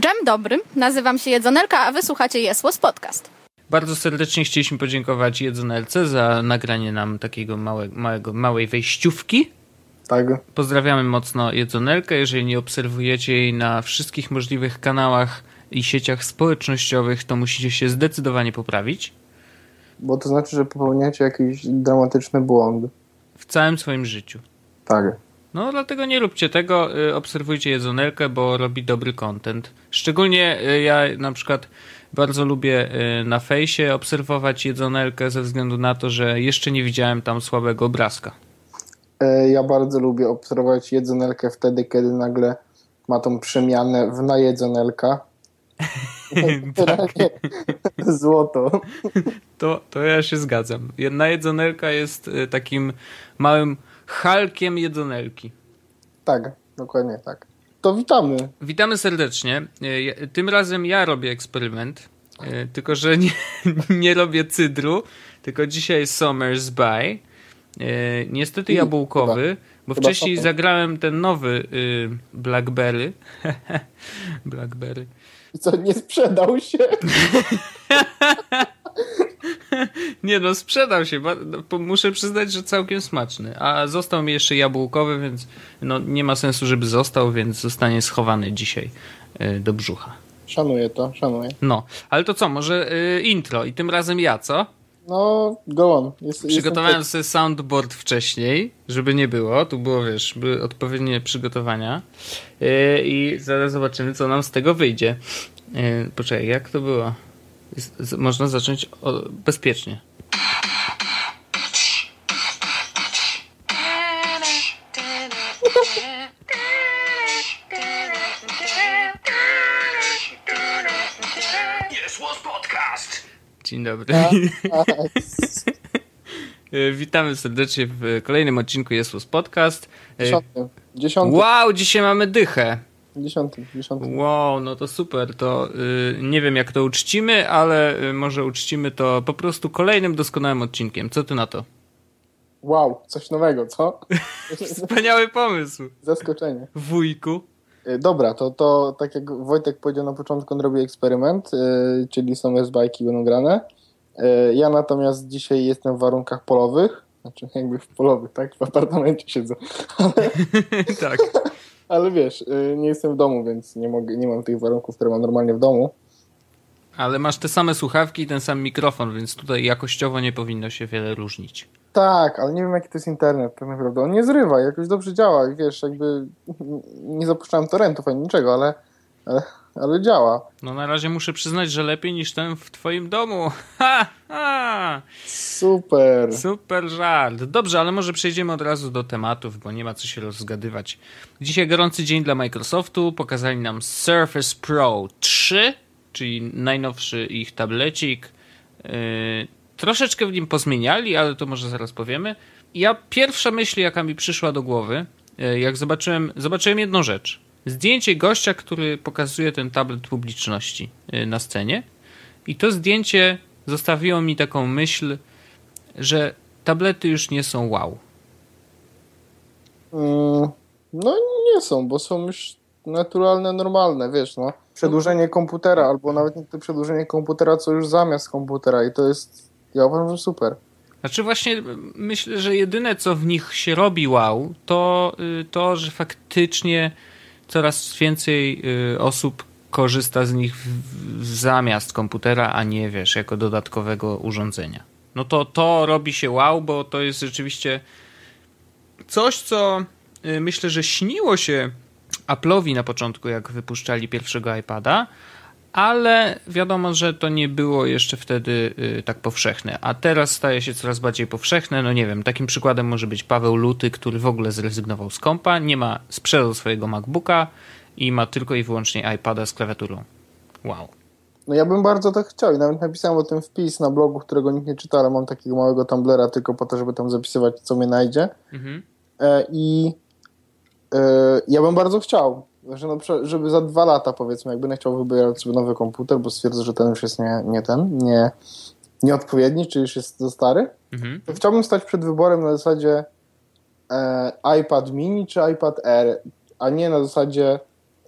Dżem dobry, nazywam się Jedzonelka, a wysłuchacie Jesłos Podcast. Bardzo serdecznie chcieliśmy podziękować Jedzonelce za nagranie nam takiego małe, małego, małej wejściówki. Tak. Pozdrawiamy mocno Jedzonelkę. Jeżeli nie obserwujecie jej na wszystkich możliwych kanałach i sieciach społecznościowych, to musicie się zdecydowanie poprawić. Bo to znaczy, że popełniacie jakiś dramatyczny błąd. W całym swoim życiu. Tak. No dlatego nie róbcie tego, y, obserwujcie Jedzonelkę, bo robi dobry content. Szczególnie y, ja na przykład bardzo lubię y, na fejsie obserwować Jedzonelkę ze względu na to, że jeszcze nie widziałem tam słabego obrazka. E, Ja bardzo lubię obserwować jedzonelkę wtedy, kiedy nagle ma tą przemianę w najedzonelka. Generalnie Złoto. To, to ja się zgadzam. Jedna Jedzonelka jest takim małym halkiem Jedzonelki. Tak, dokładnie tak. To witamy. Witamy serdecznie. Ja- Tym razem ja robię eksperyment, y, tylko że nie, nie robię cydru, tylko dzisiaj Summers By. Y, Niestety jabłkowy, bo wcześniej zagrałem ten nowy y, Blackberry. Blackberry. I co, nie sprzedał się? Nie no, sprzedał się. no, Muszę przyznać, że całkiem smaczny. A został mi jeszcze jabłkowy, więc no, nie ma sensu, żeby został, więc zostanie schowany dzisiaj y, do brzucha. Szanuję to, szanuję. No, ale to co, może y, intro i tym razem ja, co? No, go on. Jest, Przygotowałem jestem- sobie soundboard wcześniej, żeby nie było. Tu było, wiesz, były odpowiednie przygotowania. Yy, I zaraz zobaczymy, co nam z tego wyjdzie. Yy, poczekaj, jak to było? Można zacząć o, bezpiecznie. Jest! Dzień dobry. A, Yy, Witamy serdecznie w kolejnym odcinku Jesus Podcast. Dziesiąty. Dziesiąty. Wow, dzisiaj mamy dychę. Dziesiąty. Dziesiąty. Wow, no to super. To y, nie wiem, jak to uczcimy, ale y, może uczcimy to po prostu kolejnym doskonałym odcinkiem. Co ty na to? Wow, coś nowego, co? Wspaniały pomysł. Zaskoczenie. Wujku. Y, Dobra, to, to tak jak Wojtek powiedział na początku, on robi eksperyment, y, czyli są bajki będą grane. Y, ja natomiast dzisiaj jestem w warunkach polowych, znaczy jakby w polowych, tak? W apartamencie siedzę. tak. Ale wiesz, y, nie jestem w domu, więc nie, mogę, nie mam tych warunków, które mam normalnie w domu. Ale masz te same słuchawki i ten sam mikrofon, więc tutaj jakościowo nie powinno się wiele różnić. Tak, ale nie wiem jaki to jest internet tak naprawdę. On nie zrywa, jakoś dobrze działa i wiesz, jakby nie zapuszczałem torrentów ani niczego, ale, ale, ale działa. No na razie muszę przyznać, że lepiej niż ten w twoim domu. Ha, ha. Super. Super żart. Dobrze, ale może przejdziemy od razu do tematów, bo nie ma co się rozgadywać. Dzisiaj gorący dzień dla Microsoftu. Pokazali nam Surface Pro 3, czyli najnowszy ich tablecik. Yy, troszeczkę w nim pozmieniali, ale to może zaraz powiemy. Ja pierwsza myśl, jaka mi przyszła do głowy, yy, jak zobaczyłem, zobaczyłem jedną rzecz. Zdjęcie gościa, który pokazuje ten tablet publiczności yy, na scenie. I to zdjęcie zostawiło mi taką myśl, że tablety już nie są wow. Mm, No nie są, bo są już naturalne, normalne, wiesz, no. Przedłużenie komputera, albo nawet nie to przedłużenie komputera, co już zamiast komputera i to jest, ja uważam, że super. Znaczy właśnie myślę, że jedyne co w nich się robi wow, to y, to, że faktycznie coraz więcej y, osób korzysta z nich zamiast komputera, a nie wiesz, jako dodatkowego urządzenia. No to to robi się wow, bo to jest rzeczywiście coś, co y, myślę, że śniło się Apple'owi na początku, jak wypuszczali pierwszego iPada, ale wiadomo, że to nie było jeszcze wtedy y, tak powszechne, a teraz staje się coraz bardziej powszechne. No nie wiem, takim przykładem może być Paweł Luty, który w ogóle zrezygnował z kompa, nie ma, sprzedał swojego MacBooka i ma tylko i wyłącznie iPada z klawiaturą. Wow. No ja bym bardzo tak chciał i nawet napisałem o tym wpis na blogu, którego nikt nie czyta, ale mam takiego małego Tumblera tylko po to, żeby tam zapisywać, co mnie najdzie. Mhm. E, I e, ja bym bardzo chciał, że przykład, żeby za dwa lata powiedzmy, jak będę chciał wybierać sobie nowy komputer, bo stwierdzę, że ten już jest nie, nie ten, nie, nieodpowiedni, czy już jest za stary, Mhm. to chciałbym stać przed wyborem na zasadzie e, iPad mini czy iPad Air, a nie na zasadzie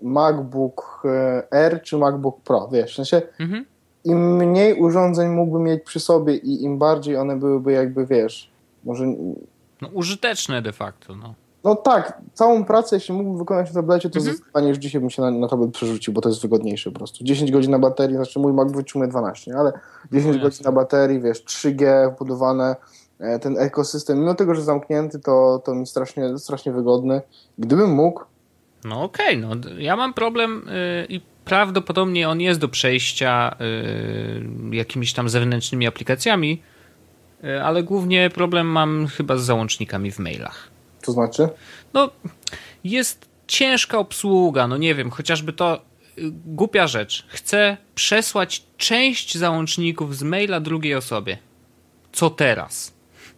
MacBook e, Air czy MacBook Pro, wiesz, w sensie Mhm. im mniej urządzeń mógłbym mieć przy sobie i im bardziej one byłyby jakby, wiesz, może, No, użyteczne de facto, no. No tak, całą pracę jeśli mógłbym wykonać na tablecie, to Mhm. zdecydowanie już dzisiaj bym się na, na tablet przerzucił, bo to jest wygodniejsze po prostu. 10 godzin na baterii, znaczy mój Mac wytrzymuje 12, ale 10 jasne. godzin na baterii, wiesz, 3G wbudowane, e, ten ekosystem, mimo tego, że zamknięty, to, to mi strasznie, strasznie wygodny. Gdybym mógł, No okej, no ja mam problem y, i prawdopodobnie on jest do przejścia y, jakimiś tam zewnętrznymi aplikacjami, y, ale głównie problem mam chyba z załącznikami w mailach. To znaczy, No jest ciężka obsługa, no nie wiem, chociażby to y, głupia rzecz. Chcę przesłać część załączników z maila drugiej osobie. Co teraz?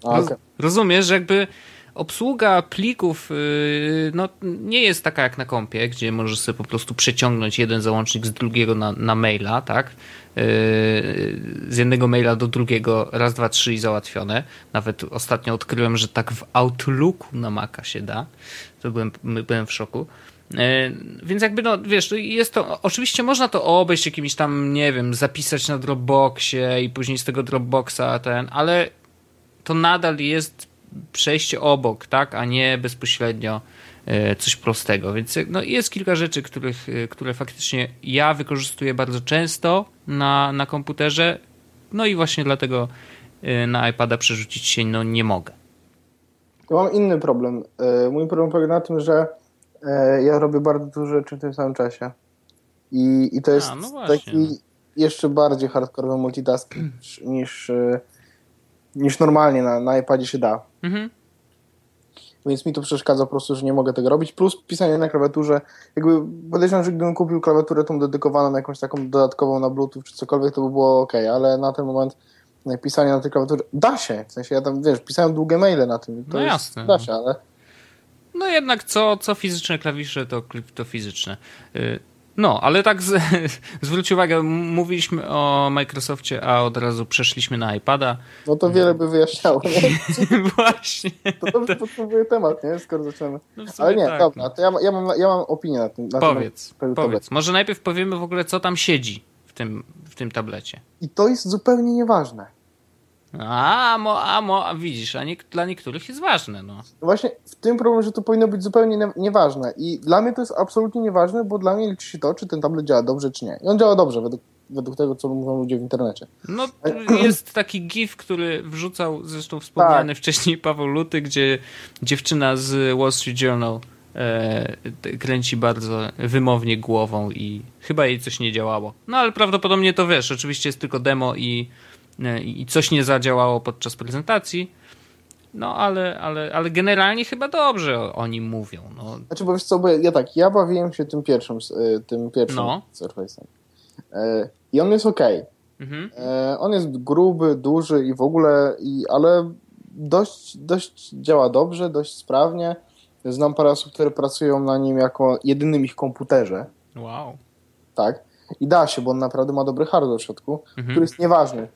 Roz, okej. rozumiesz, że jakby obsługa plików yy, no, nie jest taka jak na kompie, gdzie możesz sobie po prostu przeciągnąć jeden załącznik z drugiego na, na maila, tak? Yy, z jednego maila do drugiego, raz, dwa, trzy i załatwione. Nawet ostatnio odkryłem, że tak w Outlooku na Maca się da. To byłem, byłem w szoku. Yy, Więc jakby, no wiesz, jest to, oczywiście można to obejść jakimiś tam, nie wiem, zapisać na Dropboxie i później z tego Dropboxa ten, ale to nadal jest przejście obok, tak, a nie bezpośrednio e, coś prostego. Więc no, jest kilka rzeczy, których, e, które faktycznie ja wykorzystuję bardzo często na, na komputerze. No i właśnie dlatego e, na iPada przerzucić się no, nie mogę. Ja mam inny problem. E, Mój problem polega na tym, że e, ja robię bardzo dużo rzeczy w tym samym czasie. I, i to jest no właśnie. taki jeszcze bardziej hardkorowy multitasking niż, e, niż normalnie na, na iPadzie się da. Mhm. Więc mi to przeszkadza po prostu, że nie mogę tego robić. Plus pisanie na klawiaturze. Jakby podejrzewam, że gdybym kupił klawiaturę tą dedykowaną na jakąś taką dodatkową na Bluetooth czy cokolwiek, to by było ok, ale na ten moment pisanie na tej klawiaturze da się. W sensie ja tam, wiesz, pisałem długie maile na tym. To No jest, jasne. Da się, ale No jednak co, co fizyczne klawisze, to, to fizyczne. No, ale tak z, zwróć uwagę, mówiliśmy o Microsoftie, a od razu przeszliśmy na iPada. no to wiele by wyjaśniało. Nie? Właśnie. To dobrze podsumowuje temat, nie? Skoro zaczynamy. No Ale nie, tak, dobra, no. to ja, ja, mam, ja mam opinię na tym. Na Powiedz, tym powiedz. Może najpierw powiemy w ogóle, co tam siedzi w tym, w tym tablecie. I to jest zupełnie nieważne. A, mo, a, mo, a widzisz, a nie, dla niektórych jest ważne, no. No właśnie w tym problem, że to powinno być zupełnie nie- nieważne. I dla mnie to jest absolutnie nieważne, bo dla mnie liczy się to, czy ten tablet działa dobrze, czy nie. I on działa dobrze, według, według tego, co mówią ludzie w internecie. No, jest taki gif, który wrzucał zresztą wspomniany wcześniej Paweł Luty, gdzie dziewczyna z Wall Street Journal e, kręci bardzo wymownie głową i chyba jej coś nie działało. No ale prawdopodobnie to wiesz, oczywiście jest tylko demo i, i coś nie zadziałało podczas prezentacji. No ale, ale, ale generalnie chyba dobrze o, o nim mówią. No, Znaczy, bo wiesz co, bo ja, tak, ja bawiłem się tym pierwszym, y, tym pierwszym No. Surface'em. E, I on jest ok. mhm. On jest gruby, duży i w ogóle, i, ale dość, dość działa dobrze, dość sprawnie. Znam parę osób, które pracują na nim jako jedynym ich komputerze. Wow. Tak. I da się, bo on naprawdę ma dobry hardware w środku, Mhm. który jest nieważny.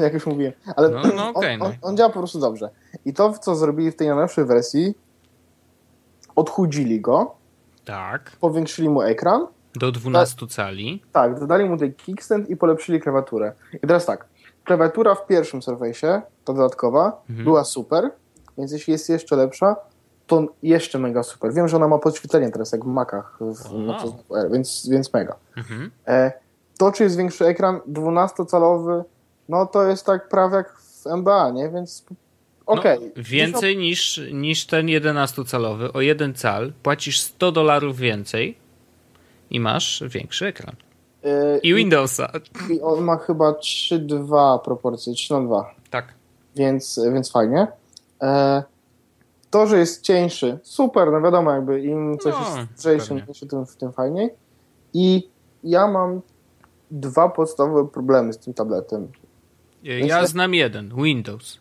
Jak już mówiłem. Ale No, no okej, on, no. on, on działa po prostu dobrze. I to, co zrobili w tej najnowszej wersji, odchudzili go, Tak. powiększyli mu ekran, Do 12 cali. tak, dodali mu tej kickstand i polepszyli klawiaturę. I teraz tak, klawiatura w pierwszym Surface'ie, ta dodatkowa, Mhm. była super, więc jeśli jest jeszcze lepsza, to jeszcze mega super. Wiem, że ona ma podświetlenie teraz, jak w Macach, w, Wow. no, R, więc, więc mega. Mhm. E, to, czy jest większy ekran 12-calowy, no to jest tak prawie jak w MBA, nie? Więc okej. No, więcej niż, niż ten 11-calowy. O 1 cal płacisz 100 dolarów więcej i masz większy ekran. E, I Windowsa. I on ma chyba 3-2 proporcje, 3 na 2, Tak. więc, więc fajnie. E, to, że jest cieńszy, super, no wiadomo, jakby im coś No, jest lżejsze, tym, tym fajniej. I ja mam dwa podstawowe problemy z tym tabletem. Ja znam jeden. Windows.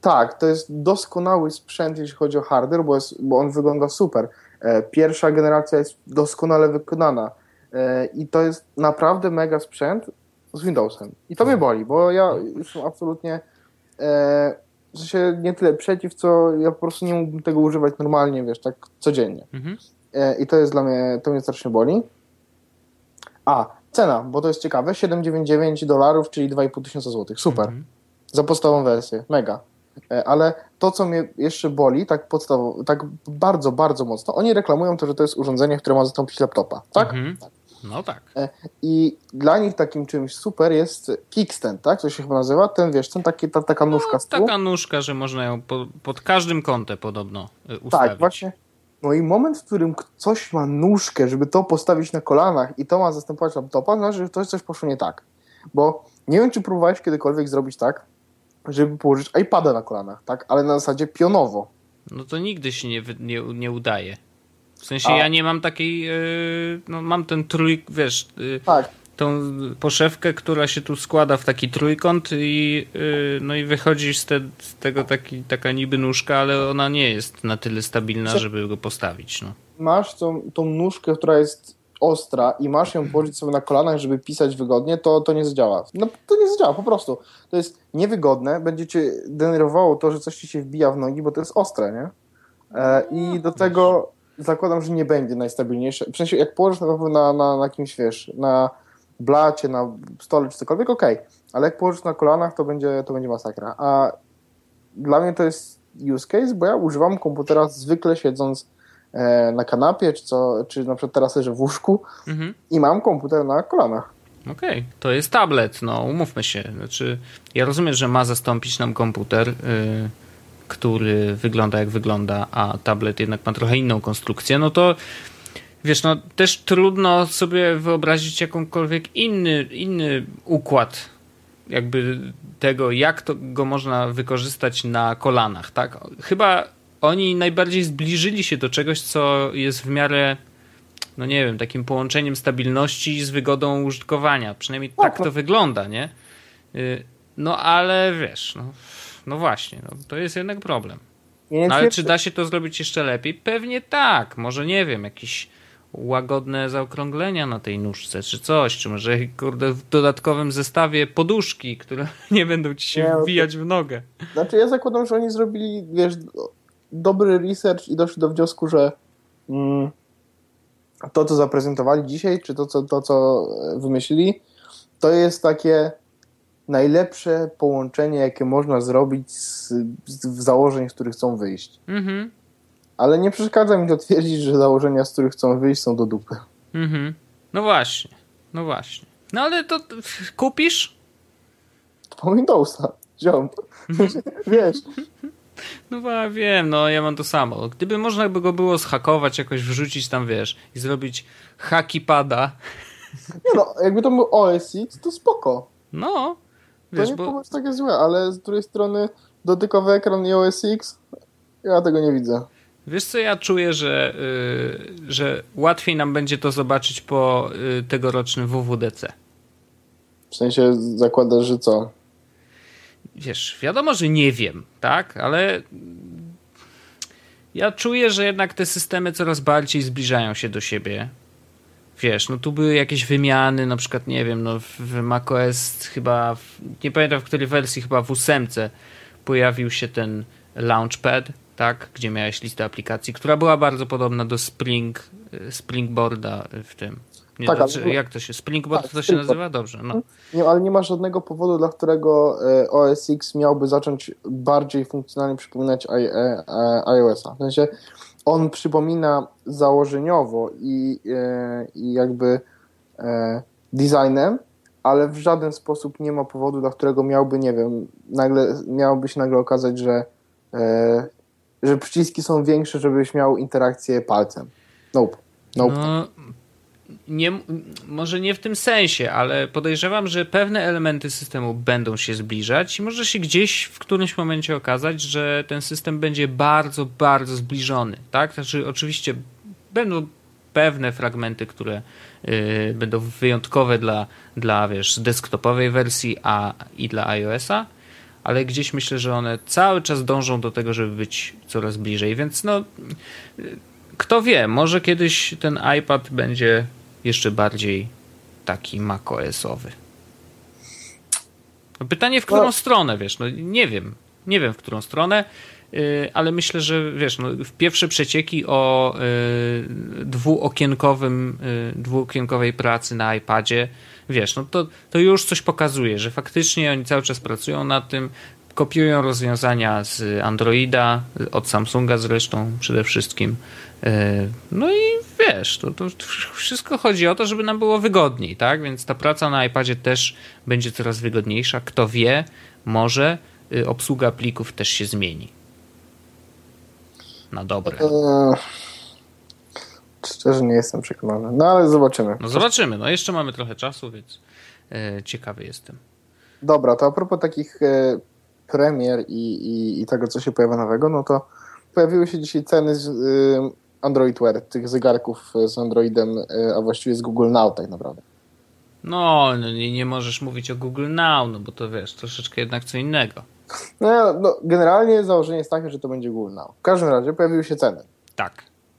Tak, to jest doskonały sprzęt, jeśli chodzi o hardware, bo, jest, bo on wygląda super. E, Pierwsza generacja jest doskonale wykonana e, i to jest naprawdę mega sprzęt z Windowsem. I to mnie boli, bo ja jestem absolutnie że się nie tyle przeciw, co ja po prostu nie mógłbym tego używać normalnie, wiesz, tak codziennie. Mhm. e, i to jest dla mnie, to mnie strasznie boli. A, cena, bo to jest ciekawe, 7,99 dolarów, czyli 2,5 tysiąca złotych. Super. Mhm. Za podstawową wersję, mega. E, Ale to, co mnie jeszcze boli, tak podstawowo, tak bardzo, bardzo mocno, oni reklamują to, że to jest urządzenie, które ma zastąpić laptopa, tak? Mhm. No tak. E, I dla nich takim czymś super jest kickstand, tak? To się chyba nazywa. Ten, wiesz, ten taki, ta, taka nóżka z tyłu. Taka nóżka, że można ją po, pod każdym kątem podobno y, ustawić. Tak, właśnie. No i moment, w którym coś ma nóżkę, żeby to postawić na kolanach i to ma zastępować laptopa, znaczy, że to coś poszło nie tak. Bo nie wiem, czy próbowałeś kiedykolwiek zrobić tak, żeby położyć iPada na kolanach, tak? Ale na zasadzie pionowo. No to nigdy się nie, nie, nie udaje. W sensie A. ja nie mam takiej, yy, no mam ten trój, wiesz, yy, Tak. Tą poszewkę, która się tu składa w taki trójkąt i yy, no i wychodzi z, te, z tego taki, taka niby nóżka, ale ona nie jest na tyle stabilna, żeby go postawić, no. Masz tą, tą nóżkę, która jest ostra i masz ją położyć sobie na kolanach, żeby pisać wygodnie, to, to nie zadziała. No to nie zadziała, po prostu. To jest niewygodne, będzie cię denerwowało to, że coś ci się wbija w nogi, bo to jest ostre, nie? E, I do tego zakładam, że nie będzie najstabilniejsze. W sensie, jak położysz na na, na, na kimś, wiesz, na blacie, na stole czy cokolwiek, okej. Ale jak położysz na kolanach, to będzie, to będzie masakra. A dla mnie to jest use case, bo ja używam komputera zwykle siedząc e, na kanapie, czy, co, czy na przykład teraz leżę w łóżku Mhm. i mam komputer na kolanach. Okej, to jest tablet, no umówmy się. Znaczy, ja rozumiem, że ma zastąpić nam komputer, y, który wygląda jak wygląda, a tablet jednak ma trochę inną konstrukcję, no to wiesz, no też trudno sobie wyobrazić jakąkolwiek inny, inny układ jakby tego, jak to go można wykorzystać na kolanach, tak? Chyba oni najbardziej zbliżyli się do czegoś, co jest w miarę no nie wiem, takim połączeniem stabilności z wygodą użytkowania. Przynajmniej tak to wygląda, nie? Y, No ale wiesz, no, no właśnie, no, to jest jednak problem. No, ale czy da się to zrobić jeszcze lepiej? Pewnie tak. Może nie wiem, jakieś łagodne zaokrąglenia na tej nóżce, czy coś, czy może kurde, w dodatkowym zestawie poduszki, które nie będą ci się Nie, no wbijać w nogę. Znaczy ja zakładam, że oni zrobili, wiesz, dobry research i doszli do wniosku, że mm, to, co zaprezentowali dzisiaj, czy to, co, to, co wymyślili, to jest takie najlepsze połączenie, jakie można zrobić z, z założeń, z których chcą wyjść. Mhm, Ale nie przeszkadza mi to twierdzić, że założenia, z których chcą wyjść, są do dupy. mhm. No właśnie, no właśnie. No ale to to kupisz? Po Windowsa, ziom. Wiesz, No wiem, no ja mam to samo. Gdyby można by go było zhakować, jakoś wrzucić tam, wiesz, i zrobić haki pada, nie no, jakby to był OS X, to spoko. no, To wiesz, nie bo było takie złe, ale z drugiej strony dotykowy ekran i OS X, ja tego nie widzę. Wiesz co, ja czuję, że, y, że łatwiej nam będzie to zobaczyć po y, tegorocznym WWDC. W sensie zakładasz, że co? Wiesz, wiadomo, że nie wiem, tak, ale ja czuję, że jednak te systemy coraz bardziej zbliżają się do siebie. Wiesz, no tu były jakieś wymiany, na przykład, nie wiem, no w- w macOS chyba, w, nie pamiętam w której wersji, chyba w ósemce pojawił się ten Launchpad, tak, gdzie miałeś listę aplikacji, która była bardzo podobna do Spring, y, Springboarda w tym. Nie, Tak, znaczy, jak to się, Springboard Tak, to się Springboard. nazywa? Dobrze, no. Nie, ale nie ma żadnego powodu, dla którego e, OS X miałby zacząć bardziej funkcjonalnie przypominać e, e, iOS-a. W sensie on przypomina założeniowo i, i jakby designem, ale w żaden sposób nie ma powodu, dla którego miałby, nie wiem, nagle, miałoby się nagle okazać, że, że przyciski są większe, żebyś miał interakcję palcem. Nope. Nope. No, nie, może nie w tym sensie, ale podejrzewam, że pewne elementy systemu będą się zbliżać i może się gdzieś w którymś momencie okazać, że ten system będzie bardzo, bardzo zbliżony. Tak? Znaczy, oczywiście będą pewne fragmenty, które y, będą wyjątkowe dla, dla wiesz, desktopowej wersji a, i dla iOS-a, ale gdzieś myślę, że one cały czas dążą do tego, żeby być coraz bliżej, więc no kto wie, może kiedyś ten iPad będzie jeszcze bardziej taki macOS-owy. No Pytanie w którą No. stronę, wiesz, no nie wiem. Nie wiem w którą stronę. y, ale myślę, że wiesz, no, pierwsze przecieki o y, dwuokienkowym, y, dwuokienkowej pracy na iPadzie, wiesz, no to, to już coś pokazuje, że faktycznie oni cały czas pracują nad tym, kopiują rozwiązania z Androida, od Samsunga zresztą przede wszystkim. No i wiesz, to, to wszystko chodzi o to, żeby nam było wygodniej, tak? Więc ta praca na iPadzie też będzie coraz wygodniejsza. Kto wie, może obsługa plików też się zmieni na dobre? Szczerze nie jestem przekonany, no ale zobaczymy. No zobaczymy, no jeszcze mamy trochę czasu, więc e, ciekawy jestem. Dobra, to a propos takich e, premier i, i, i, tego, co się pojawia nowego, no to pojawiły się dzisiaj ceny z e, Android Wear, tych zegarków z Androidem, e, a właściwie z Google Now tak naprawdę. No, no nie, nie możesz mówić o Google Now, no bo to wiesz, troszeczkę jednak co innego. No, no, generalnie założenie jest takie, że to będzie Google Now. W każdym razie pojawiły się ceny. Tak.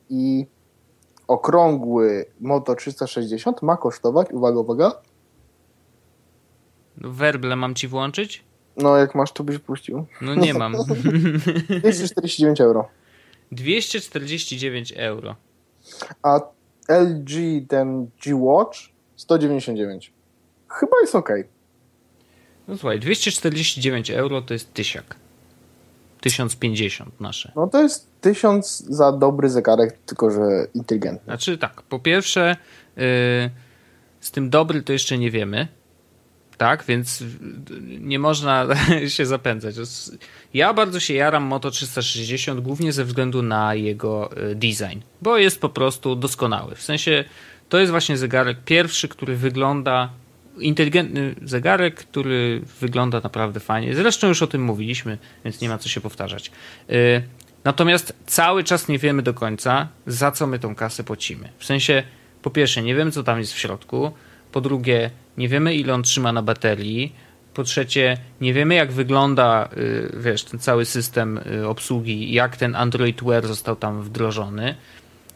I okrągły Moto 360 ma kosztować, uwaga, uwaga. Werble mam ci włączyć? No, jak masz, to byś puścił. No nie mam. 249 euro. 249 euro. A LG ten G-Watch 199. Chyba jest ok. No słuchaj, 249 euro to jest tysiak. 1050 nasze. No to jest 1000 za dobry zegarek, tylko że inteligentny. Znaczy tak, po pierwsze yy, z tym dobry to jeszcze nie wiemy. Tak, więc nie można się zapędzać. Ja bardzo się jaram Moto 360 głównie ze względu na jego y, design, bo jest po prostu doskonały. W sensie to jest właśnie zegarek pierwszy, który wygląda inteligentny zegarek, który wygląda naprawdę fajnie. Zresztą już o tym mówiliśmy, więc nie ma co się powtarzać. Y, natomiast cały czas nie wiemy do końca, za co my tą kasę płacimy. W sensie, po pierwsze, nie wiemy, co tam jest w środku. Po drugie, nie wiemy, ile on trzyma na baterii. Po trzecie, nie wiemy, jak wygląda, y, wiesz, ten cały system y, obsługi, jak ten Android Wear został tam wdrożony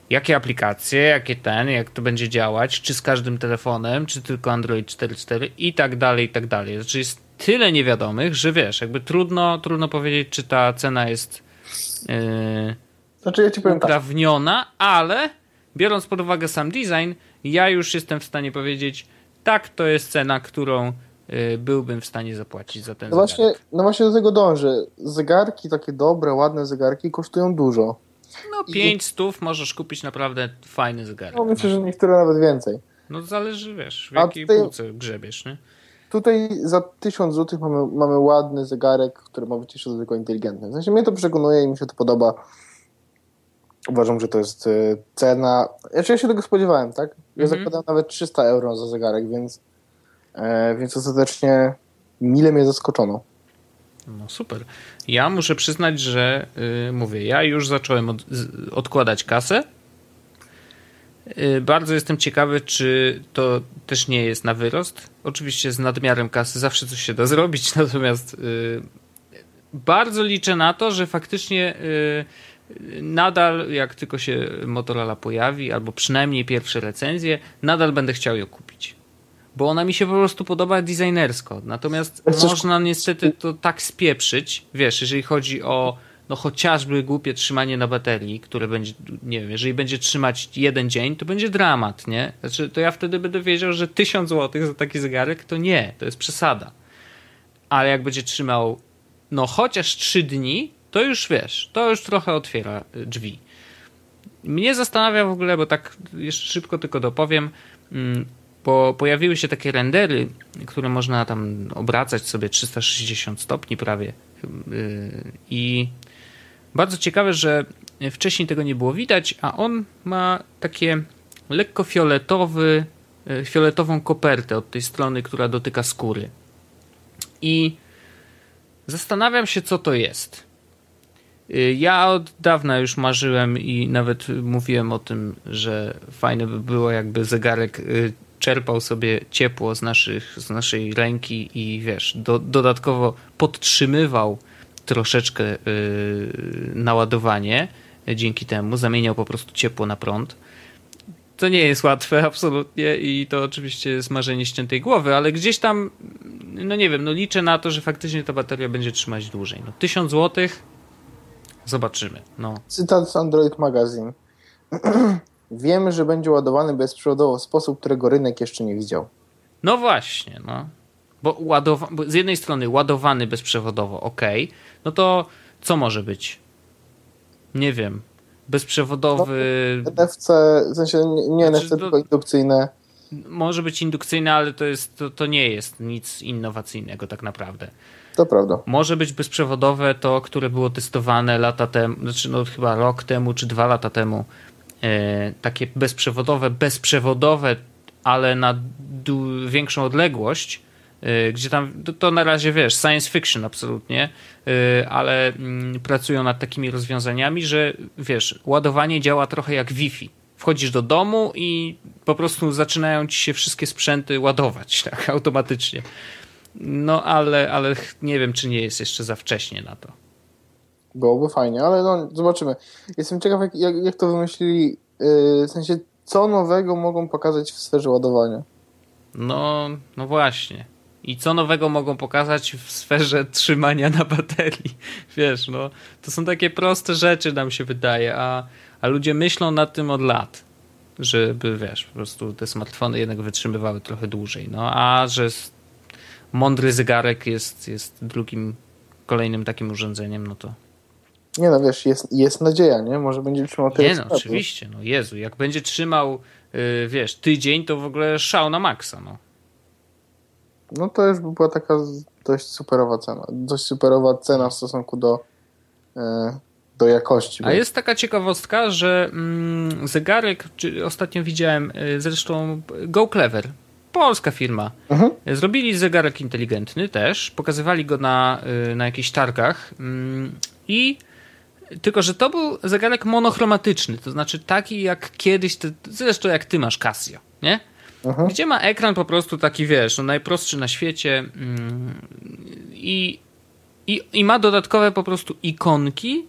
jakie aplikacje, jakie ten, jak to będzie działać, czy z każdym telefonem, czy tylko Android 4.4 i tak dalej, i tak dalej. Znaczy jest tyle niewiadomych, że wiesz, jakby trudno, trudno powiedzieć, czy ta cena jest yy, znaczy, ja ci powiem tak. uprawniona, tak. ale biorąc pod uwagę sam design, ja już jestem w stanie powiedzieć, tak, to jest cena, którą yy, byłbym w stanie zapłacić za ten no zegarek. Właśnie, no właśnie do tego dążę. Zegarki, takie dobre, ładne zegarki kosztują dużo. No 5 stów możesz kupić naprawdę fajny zegarek. No myślę, że niektóre nawet więcej. No zależy, wiesz, w jakiej tutaj, półce grzebiesz, nie? Tutaj za 1000 zł mamy, mamy ładny zegarek, który ma być jeszcze tylko inteligentny. W sensie mnie to przekonuje i mi się to podoba. Uważam, że to jest e, cena. Znaczy ja się tego spodziewałem, tak? Ja mhm. zakładam nawet 300 euro za zegarek, więc, e, więc ostatecznie mile mnie zaskoczono. No super. Ja muszę przyznać, że yy, mówię, ja już zacząłem od, z, odkładać kasę. Yy, bardzo jestem ciekawy, czy to też nie jest na wyrost. Oczywiście z nadmiarem kasy zawsze coś się da zrobić, natomiast yy, bardzo liczę na to, że faktycznie y, nadal, jak tylko się Motorola pojawi, albo przynajmniej pierwsze recenzje, nadal będę chciał ją kupić bo ona mi się po prostu podoba designersko. Natomiast można niestety to tak spieprzyć, wiesz, jeżeli chodzi o no chociażby głupie trzymanie na baterii, które będzie, nie wiem, jeżeli będzie trzymać jeden dzień, to będzie dramat, nie? Znaczy, to ja wtedy będę wiedział, że 1000 zł za taki zegarek to nie, to jest przesada. Ale jak będzie trzymał, no chociaż 3 dni, to już wiesz, to już trochę otwiera y, drzwi. Mnie zastanawia w ogóle, bo tak jeszcze szybko tylko dopowiem, mm, bo pojawiły się takie rendery, które można tam obracać sobie 360 stopni prawie. Yy, I bardzo ciekawe, że wcześniej tego nie było widać, a on ma takie lekko fioletowy, yy, fioletową kopertę od tej strony, która dotyka skóry. I zastanawiam się, co to jest. Yy, ja od dawna już marzyłem i nawet mówiłem o tym, że fajne by było, jakby zegarek czerpał sobie ciepło z, naszych, z naszej ręki i wiesz, do, dodatkowo podtrzymywał troszeczkę yy, naładowanie dzięki temu, zamieniał po prostu ciepło na prąd. To nie jest łatwe absolutnie i to oczywiście jest marzenie ściętej głowy, ale gdzieś tam, no nie wiem, no liczę na to, że faktycznie ta bateria będzie trzymać dłużej. No 1000 zł Zobaczymy. No. Cytat z Android Magazine. Wiemy, że będzie ładowany bezprzewodowo w sposób, którego rynek jeszcze nie widział. No właśnie, no. Bo, ładowa- bo z jednej strony ładowany bezprzewodowo, ok. No to co może być? Nie wiem. Bezprzewodowy. NFC, w sensie nie, Znaczy, NFC, to- tylko indukcyjne. Może być indukcyjny, ale to, jest, to, to nie jest nic innowacyjnego tak naprawdę. To prawda. Może być bezprzewodowe to, które było testowane lata temu, znaczy no chyba rok temu czy dwa lata temu. E, takie bezprzewodowe, bezprzewodowe, ale na większą odległość, e, gdzie tam to, to na razie wiesz, science fiction absolutnie, e, ale mm, pracują nad takimi rozwiązaniami, że wiesz, ładowanie działa trochę jak Wi-Fi. Wchodzisz do domu i po prostu zaczynają ci się wszystkie sprzęty ładować tak automatycznie. No ale, ale nie wiem, czy nie jest jeszcze za wcześnie na to. Byłoby fajnie, ale no, zobaczymy. Jestem ciekaw, jak, jak, jak to wymyślili, yy, w sensie, co nowego mogą pokazać w sferze ładowania. No, no właśnie. I co nowego mogą pokazać w sferze trzymania na baterii? Wiesz, no, to są takie proste rzeczy, nam się wydaje, a, a ludzie myślą nad tym od lat, żeby, wiesz, po prostu te smartfony jednak wytrzymywały trochę dłużej. No, a że mądry zegarek jest, jest drugim, kolejnym takim urządzeniem, no to Nie no, wiesz, jest, jest nadzieja, nie? Może będzie trzymał tyle Nie no, oczywiście, no Jezu, jak będzie trzymał, yy, wiesz, tydzień, to w ogóle szał na maksa, no. No to już by była taka dość superowa cena. Dość superowa cena w stosunku do, e, do jakości. A jest taka ciekawostka, że mm, zegarek, czy ostatnio widziałem, y, zresztą Go Clever, polska firma, Mhm. zrobili zegarek inteligentny też, pokazywali go na, y, na jakichś targach mm, i tylko, że to był zegarek monochromatyczny, to znaczy taki jak kiedyś, ty, zresztą jak ty masz Casio, nie? Mhm. Gdzie ma ekran po prostu taki, wiesz, no najprostszy na świecie mm, i, i, i ma dodatkowe po prostu ikonki,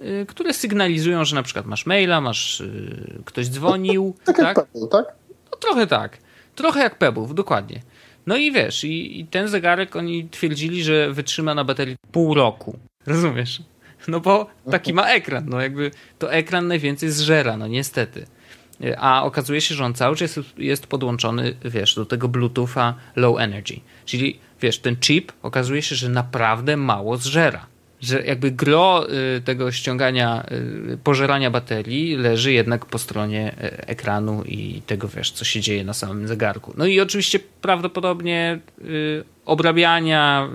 y, które sygnalizują, że na przykład masz maila, masz y, ktoś dzwonił, Tak jak tak? Pebble, tak? No trochę tak. Trochę jak Pebów, dokładnie. No i wiesz, i, i ten zegarek oni twierdzili, że wytrzyma na baterii pół roku. Rozumiesz? No bo taki ma ekran, no jakby to ekran najwięcej zżera, no niestety. A okazuje się, że on cały czas jest, podłączony, wiesz, do tego Bluetootha low energy. Czyli, wiesz, ten chip okazuje się, że naprawdę mało zżera. Że jakby gro y, tego ściągania, y, pożerania baterii leży jednak po stronie y, ekranu i tego, wiesz, co się dzieje na samym zegarku. No i oczywiście prawdopodobnie obrabiania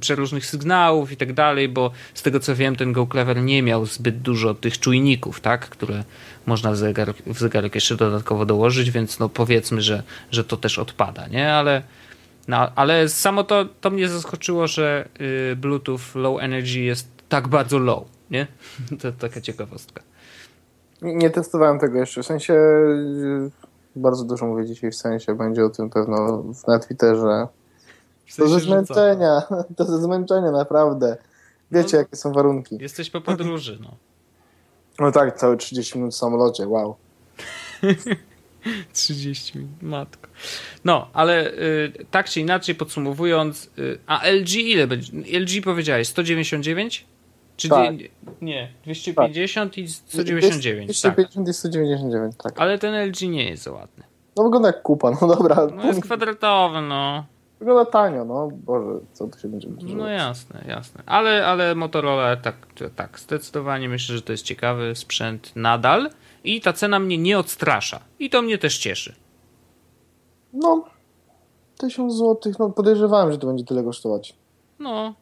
przeróżnych sygnałów i tak dalej, bo z tego co wiem, ten Go Clever nie miał zbyt dużo tych czujników, tak, które można w zegarek, w zegarek jeszcze dodatkowo dołożyć, więc no powiedzmy, że, że to też odpada, nie? Ale, no, ale samo to, to mnie zaskoczyło, że y, Bluetooth Low Energy jest tak bardzo low, nie? To taka ciekawostka. Nie, testowałem tego jeszcze. W sensie y, bardzo dużo mówię dzisiaj w sensie. Będzie o tym pewno w- na Twitterze. To ze zmęczenia. To ze zmęczenia, naprawdę. Wiecie, No. jakie są warunki. Jesteś po podróży, no. No tak, całe 30 minut w samolocie, wow. 30 minut, matko. No, ale y, tak czy inaczej podsumowując, y, a LG ile będzie? LG powiedziałeś 199? Czy Tak. nie, nie, 250 i 199, tak. 250 i 199, tak. Ale ten LG nie jest za ładny. No wygląda jak kupa, no dobra. No jest kwadratowy, no. Wygląda tanio, no. Boże, co tu się będzie No jasne, jasne. Ale, ale Motorola tak, tak, zdecydowanie myślę, że to jest ciekawy sprzęt nadal i ta cena mnie nie odstrasza. I to mnie też cieszy. No, 1000 zł, no podejrzewałem, że to będzie tyle kosztować. No,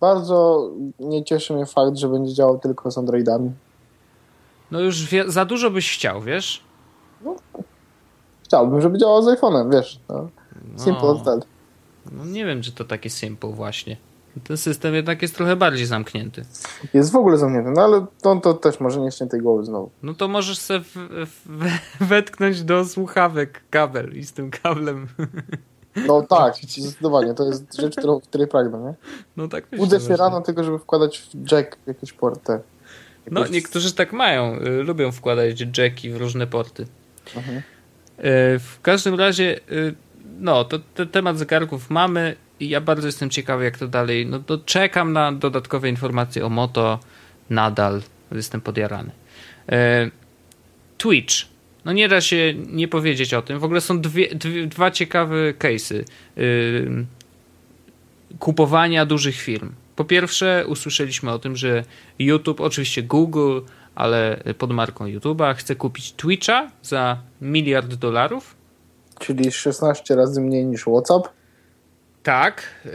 Bardzo nie cieszy mnie fakt, że będzie działał tylko z Androidami. no już wie, za dużo byś chciał, wiesz? Chciałbym, żeby działał z iPhone'em, wiesz. No. Simple No. as that. No nie wiem, czy to takie simple właśnie. Ten system jednak jest trochę bardziej zamknięty. Jest w ogóle zamknięty, no ale to, to też może nie ściętej głowy znowu. No to możesz sobie w, w, wetknąć do słuchawek kabel i z tym kablem. No tak, zdecydowanie, to jest rzecz, którą, której pragnę, nie? No tak myślę. Budzę się właśnie. rano tylko, żeby wkładać w jack jakieś porty. No niektórzy tak mają. y, Lubią wkładać jacki w różne porty. Mhm. Y, W każdym razie, y, no, to, to temat zegarków mamy i ja bardzo jestem ciekawy, jak to dalej. No to czekam na dodatkowe informacje o Moto. nadal jestem podjarany. E, Twitch. No nie da się nie powiedzieć o tym. W ogóle są dwie, dwie, dwa ciekawe case'y kupowania dużych firm. Po pierwsze, usłyszeliśmy o tym, że YouTube, oczywiście Google, ale pod marką YouTube'a, chce kupić Twitcha za miliard dolarów. Czyli 16 razy mniej niż WhatsApp. Tak. Yy,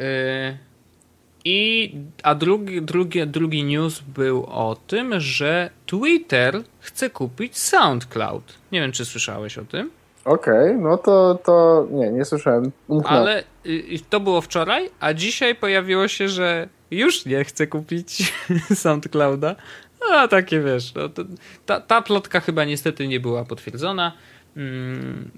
I, a drugi, drugi, drugi news był o tym, że Twitter chce kupić SoundCloud. Nie wiem, czy słyszałeś o tym. Okej, okay, no to, to nie, nie słyszałem. Ale y, to było wczoraj, a dzisiaj pojawiło się, że już nie chce kupić SoundClouda. A takie wiesz, no, to, ta, ta plotka chyba niestety nie była potwierdzona. Mm,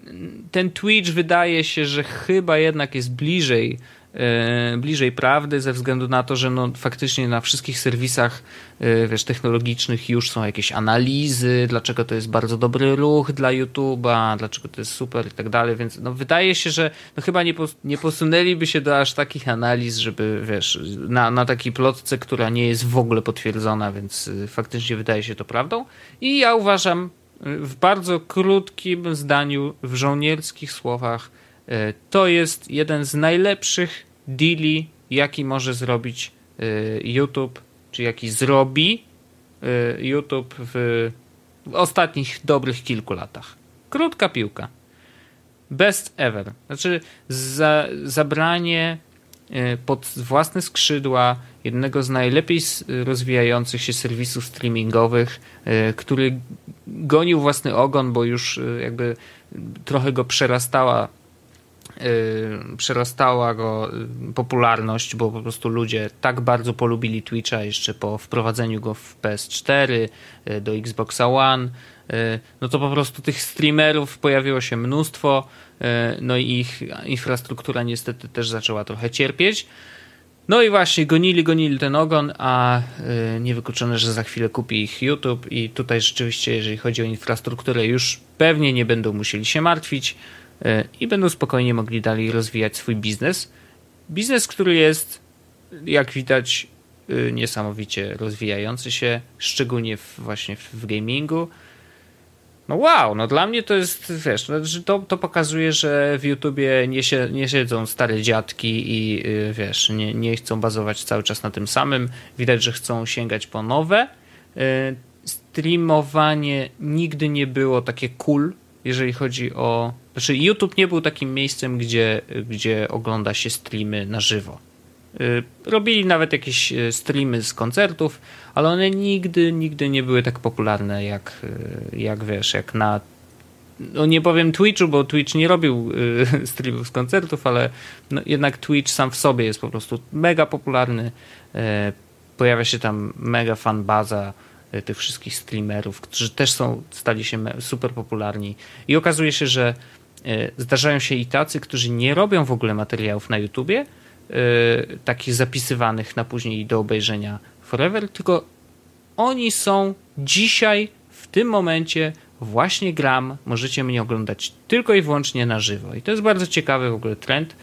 ten Twitch wydaje się, że chyba jednak jest bliżej E, bliżej prawdy ze względu na to, że no, faktycznie na wszystkich serwisach e, wiesz, technologicznych już są jakieś analizy, dlaczego to jest bardzo dobry ruch dla YouTube'a, dlaczego to jest super i tak dalej, więc no, wydaje się, że no, chyba nie, nie posunęliby się do aż takich analiz, żeby wiesz, na, na takiej plotce, która nie jest w ogóle potwierdzona, więc e, faktycznie wydaje się to prawdą. I ja uważam w bardzo krótkim zdaniu, w żołnierskich słowach, E, to jest jeden z najlepszych deali, jaki może zrobić e, YouTube, czy jaki zrobi e, YouTube w ostatnich dobrych kilku latach. Krótka piłka. Best ever. Znaczy za, zabranie pod własne skrzydła jednego z najlepiej rozwijających się serwisów streamingowych, który gonił własny ogon, bo już jakby trochę go przerastała Y, przerastała go y, popularność, bo po prostu ludzie tak bardzo polubili Twitcha jeszcze po wprowadzeniu go w PS4, y, do Xboxa One. No to po prostu tych streamerów pojawiło się mnóstwo, no i ich infrastruktura niestety też zaczęła trochę cierpieć. No i właśnie, gonili, gonili ten ogon, a niewykluczone, że za chwilę kupi ich YouTube i tutaj rzeczywiście, jeżeli chodzi o infrastrukturę, już pewnie nie będą musieli się martwić. E, i będą spokojnie mogli dalej rozwijać swój biznes. Biznes, który jest, jak widać, e, niesamowicie rozwijający się, szczególnie w, właśnie w gamingu. No wow, no dla mnie to jest, wiesz, no, to, to pokazuje, że w YouTubie nie, się, nie siedzą stare dziadki i e, wiesz, nie, nie chcą bazować cały czas na tym samym. Widać, że chcą sięgać po nowe. Streamowanie nigdy nie było takie cool, jeżeli chodzi o znaczy, YouTube nie był takim miejscem, gdzie, gdzie ogląda się streamy na żywo. Y, robili nawet jakieś y, streamy z koncertów, ale one nigdy, nigdy nie były tak popularne jak, y, jak wiesz, jak na no nie powiem Twitchu, bo Twitch nie robił streamów z koncertów, ale no jednak Twitch sam w sobie jest po prostu mega popularny. Pojawia się tam mega fan baza tych wszystkich streamerów, którzy też są, stali się super popularni. I okazuje się, że E, zdarzają się i tacy, którzy nie robią w ogóle materiałów na YouTubie, takich zapisywanych na później do obejrzenia forever, tylko oni są dzisiaj, w tym momencie, właśnie gram, możecie mnie oglądać tylko i wyłącznie na żywo. I to jest bardzo ciekawy w ogóle trend,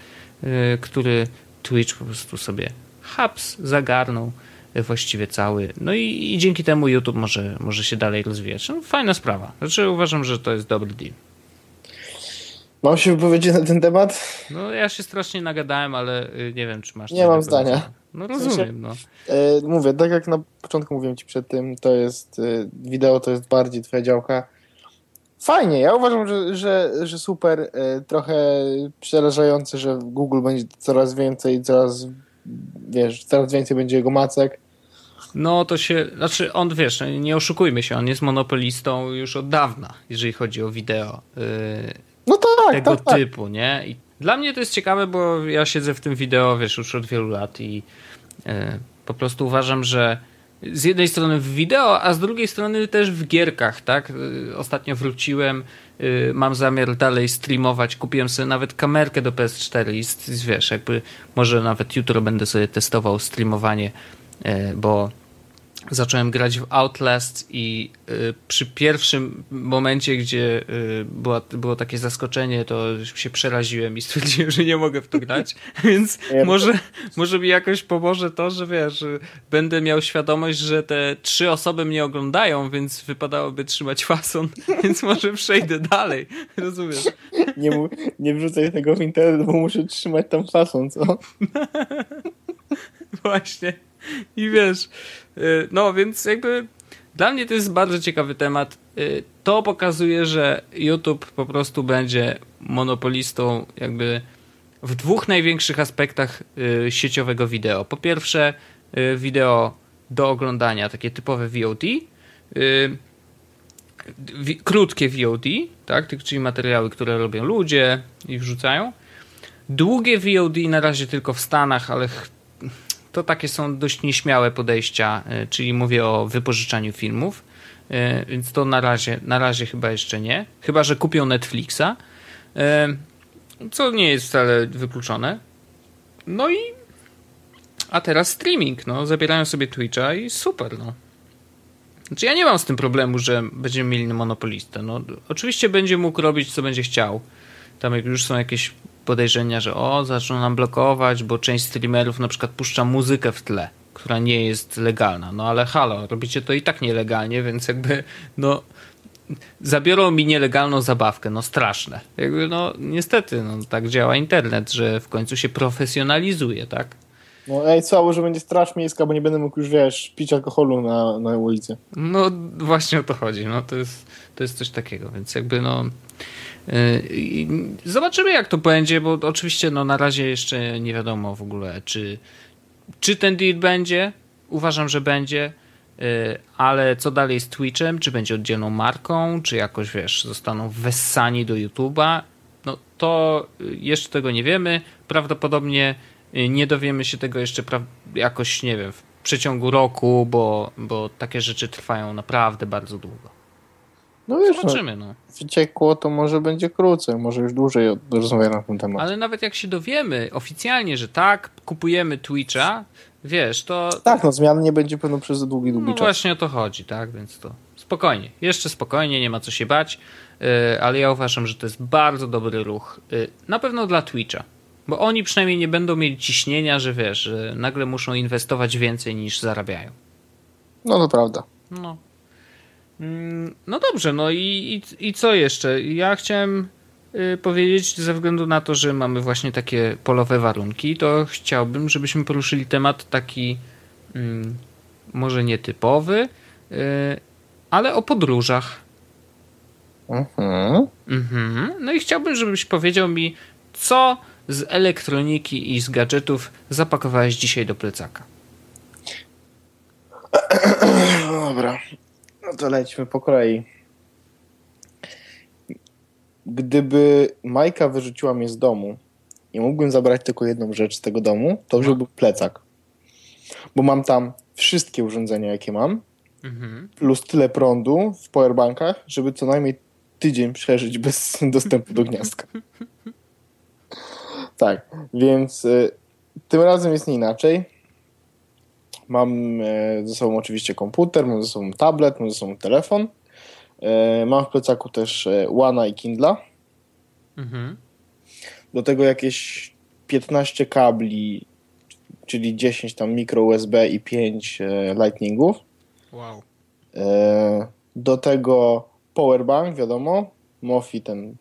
e, który Twitch po prostu sobie haps zagarnął właściwie cały. No i, i dzięki temu YouTube może, może się dalej rozwijać. No, fajna sprawa. Znaczy uważam, że to jest dobry deal. Mam się wypowiedzieć na ten temat? No ja się strasznie nagadałem, ale y, nie wiem, czy masz... Nie mam zdania. No rozumiem, no. E, mówię, tak jak na początku mówiłem ci przed tym, to jest e, wideo, to jest bardziej twoja działka. Fajnie, ja uważam, że, że, że super, e, trochę przerażające, że Google będzie coraz więcej, coraz wiesz, coraz więcej będzie jego macek. No to się, znaczy on wiesz, nie oszukujmy się, on jest monopolistą już od dawna, jeżeli chodzi o wideo. Tak, tego tak, tak. typu, nie? I dla mnie to jest ciekawe, bo ja siedzę w tym wideo, wiesz, już od wielu lat i e, po prostu uważam, że z jednej strony w wideo, a z drugiej strony też w gierkach, tak? E, ostatnio wróciłem, e, mam zamiar dalej streamować, kupiłem sobie nawet kamerkę do PS4 i wiesz, jakby może nawet jutro będę sobie testował streamowanie, bo zacząłem grać w Outlast i y, przy pierwszym momencie, gdzie y, była, było takie zaskoczenie, to się przeraziłem i stwierdziłem, że nie mogę w to grać, więc może, może mi jakoś pomoże to, że wiesz, będę miał świadomość, że te trzy osoby mnie oglądają, więc wypadałoby trzymać fason, więc może przejdę dalej, rozumiesz? Nie, nie wrzucaj tego w internet, bo muszę trzymać tam fason, co? Właśnie. I wiesz, y, no więc jakby dla mnie to jest bardzo ciekawy temat. Y, to pokazuje, że YouTube po prostu będzie monopolistą jakby w dwóch największych aspektach y, sieciowego wideo. Po pierwsze, wideo do oglądania, takie typowe VOD, krótkie VOD, tak, czyli materiały, które robią ludzie i wrzucają. Długie VOD na razie tylko w Stanach, ale to takie są dość nieśmiałe podejścia, e, czyli mówię o wypożyczaniu filmów, e, więc to na razie, na razie chyba jeszcze nie. Chyba, że kupią Netflixa, e, co nie jest wcale wykluczone. No i a teraz streaming, no, zabierają sobie Twitcha i super, no. Znaczy ja nie mam z tym problemu, że będziemy mieli monopolistę. No, oczywiście będzie mógł robić, co będzie chciał. Tam jak już są jakieś podejrzenia, że o, zaczną nam blokować, bo część streamerów na przykład puszcza muzykę w tle, która nie jest legalna. No ale halo, robicie to i tak nielegalnie, więc jakby no zabiorą mi nielegalną zabawkę, no straszne. Jakby no niestety, no tak działa internet, że w końcu się profesjonalizuje, tak? No ej, słabo, że będzie straż miejska, bo nie będę mógł już, wiesz, pić alkoholu na, na ulicy. No właśnie o to chodzi, no to jest, to jest coś takiego, więc jakby no Y, zobaczymy, jak to będzie, bo oczywiście no, na razie jeszcze nie wiadomo w ogóle, czy, czy ten deal będzie. Uważam, że będzie, y, ale co dalej z Twitchem? Czy będzie oddzielną marką, czy jakoś wiesz, zostaną wessani do YouTube'a? No to jeszcze tego nie wiemy. Prawdopodobnie nie dowiemy się tego jeszcze jakoś, nie wiem, w przeciągu roku, bo, bo takie rzeczy trwają naprawdę bardzo długo. No wiesz, no, Zobaczymy, no. Wyciekło to może będzie krócej, może już dłużej rozmawiamy na ten temat. Ale nawet jak się dowiemy oficjalnie, że tak, kupujemy Twitcha, wiesz, to... Tak, no zmian nie będzie pewno przez długi, długi no, czas. właśnie o to chodzi, tak, więc to spokojnie, jeszcze spokojnie, nie ma co się bać, yy, ale ja uważam, że to jest bardzo dobry ruch. Yy, na pewno dla Twitcha. Bo oni przynajmniej nie będą mieli ciśnienia, że wiesz, że nagle muszą inwestować więcej niż zarabiają. No to prawda. No, no dobrze, no i, i, i co jeszcze? Ja chciałem y, powiedzieć, ze względu na to, że mamy właśnie takie polowe warunki, to chciałbym, żebyśmy poruszyli temat taki mm, może nietypowy, y, ale o podróżach. Mhm. Mhm. No i chciałbym, żebyś powiedział mi, co z elektroniki i z gadżetów zapakowałeś dzisiaj do plecaka. Dobra. No to lećmy po kolei. Gdyby Majka wyrzuciła mnie z domu i mógłbym zabrać tylko jedną rzecz z tego domu, to już no. plecak. Bo mam tam wszystkie urządzenia, jakie mam, mhm. plus tyle prądu w powerbankach, żeby co najmniej tydzień przeżyć bez dostępu do gniazdka. tak, więc y, tym razem jest nie inaczej. Mam e, ze sobą oczywiście komputer, mam ze sobą tablet, mam ze sobą telefon. E, mam w plecaku też e, i Kindla. Mhm. Do tego jakieś 15 kabli, czyli 10 tam mikro USB i 5 lightningów. Wow. Do tego powerbank, wiadomo. Mofi ten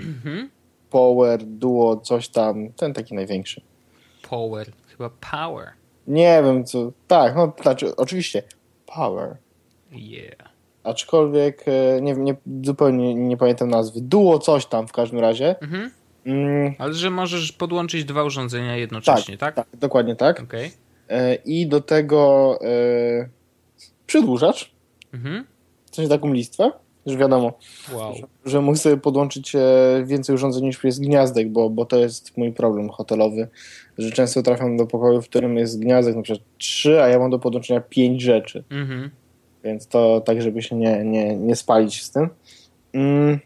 mhm. Power Duo, coś tam, ten taki największy. Power, chyba Power. Nie wiem co. Tak, no znaczy, oczywiście. Power. Yeah. Aczkolwiek e, nie, nie, zupełnie nie pamiętam nazwy. Duo coś tam w każdym razie. Mhm. Mm. Ale że możesz podłączyć dwa urządzenia jednocześnie, tak? Tak, tak dokładnie tak. Okay. E, I do tego e, przedłużacz. Mhm. Coś taką listwę że wiadomo, wow. że, że mógł sobie podłączyć e, więcej urządzeń niż jest gniazdek, bo, bo to jest mój problem hotelowy, że często trafiam do pokoju, w którym jest gniazdek na przykład trzy, a ja mam do podłączenia pięć rzeczy. Mhm. Więc to tak, żeby się nie, nie, nie spalić z tym. Mm.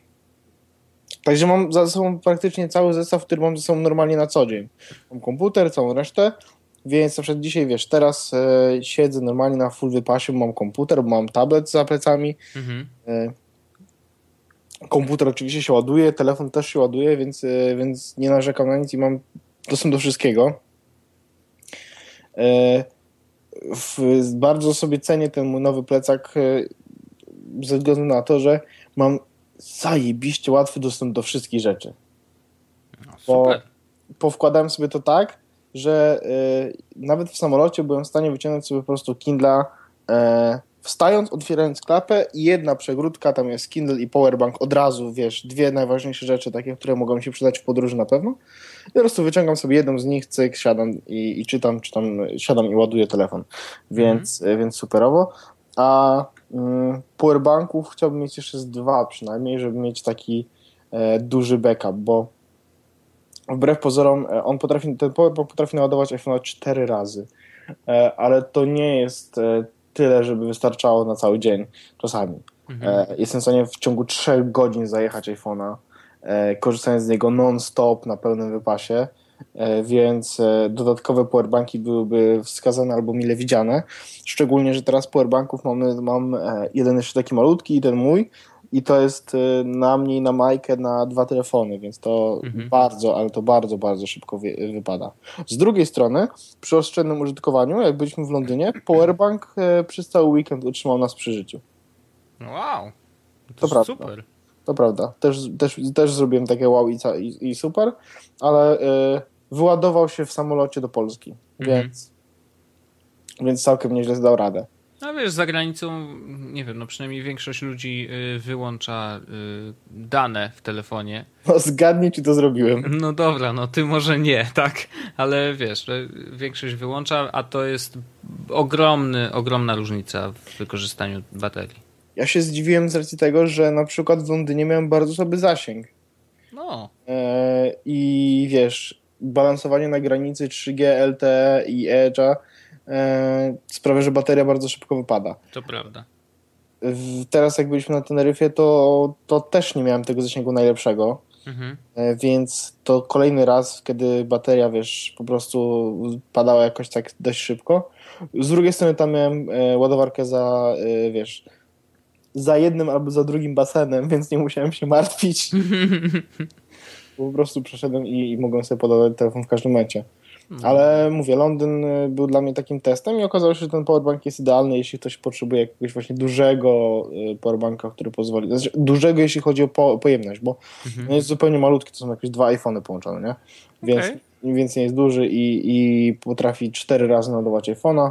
Także mam za sobą praktycznie cały zestaw, który mam ze sobą normalnie na co dzień. Mam komputer, całą resztę Więc na przykład dzisiaj, wiesz, teraz e, siedzę normalnie na full wypasie, mam komputer, mam tablet za plecami. Mhm. E, komputer oczywiście się ładuje, telefon też się ładuje, więc, e, więc nie narzekam na nic i mam dostęp do wszystkiego. E, w, bardzo sobie cenię ten mój nowy plecak e, ze względu na to, że mam zajebiście łatwy dostęp do wszystkich rzeczy. No, Bo-. Powkładałem sobie to tak, że y, nawet w samolocie byłem w stanie wyciągnąć sobie po prostu Kindla e, wstając, otwierając klapę i jedna przegródka, tam jest Kindle i powerbank od razu, wiesz, dwie najważniejsze rzeczy takie, które mogą mi się przydać w podróży na pewno. I po prostu wyciągam sobie jedną z nich, cyk, siadam i, i czytam, czytam, siadam i ładuję telefon. Więc, e, więc superowo. A mm, powerbanków chciałbym mieć jeszcze z dwa przynajmniej, żeby mieć taki e, duży backup, bo wbrew pozorom e, on potrafi, ten powerbank potrafi naładować iPhone 4 razy, E, ale to nie jest e, tyle, żeby wystarczało na cały dzień czasami. Mhm. E, Jestem w stanie w ciągu 3 godzin zajechać iPhone'a, e, korzystając z niego non-stop na pełnym wypasie, e, więc dodatkowe powerbanki byłyby wskazane albo mile widziane. Szczególnie, że teraz powerbanków mamy, mam jeden jeszcze taki malutki i ten mój i to jest e, na mnie i na Majkę na dwa telefony, więc to Mhm. bardzo, ale to bardzo, bardzo szybko wy, wypada. Z drugiej strony, przy oszczędnym użytkowaniu, jak byliśmy w Londynie, powerbank e, przez cały weekend utrzymał nas przy życiu. Wow. To, To prawda. super. To prawda. Też, też, też zrobiłem takie wow i, i, i super, ale e, wyładował się w samolocie do Polski, Mhm. więc, więc całkiem nieźle zdał radę. No wiesz, za granicą, nie wiem, no przynajmniej większość ludzi y, wyłącza y, dane w telefonie. No zgadnij, czy to zrobiłem. No dobra, no ty może nie, tak, ale wiesz, y, większość wyłącza, a to jest ogromny, ogromna różnica w wykorzystaniu baterii. Ja się zdziwiłem z racji tego, że na przykład w Londynie miałem bardzo słaby zasięg. No, E, I wiesz, balansowanie na granicy 3G, LTE i Edge'a sprawia, że bateria bardzo szybko wypada. to prawda. Teraz jak byliśmy na Teneryfie, to, to też nie miałem tego zasięgu najlepszego. Mhm. E, Więc to kolejny raz, kiedy bateria, wiesz, po prostu padała jakoś tak dość szybko. Z drugiej strony tam miałem e, ładowarkę za, e, wiesz, za jednym albo za drugim basenem, więc nie musiałem się martwić. po prostu przeszedłem i, i mogłem sobie podawać telefon w każdym momencie. Ale mówię, Londyn y, był dla mnie takim testem i okazało się, że ten powerbank jest idealny, jeśli ktoś potrzebuje jakiegoś właśnie dużego y, powerbanka, który pozwoli. Znaczy, dużego, jeśli chodzi o po, pojemność, bo Mhm. on jest zupełnie malutki, to są jakieś dwa iPhony połączone, nie? Więc Okej. więc nie jest duży i, i potrafi cztery razy naładować iPhone'a,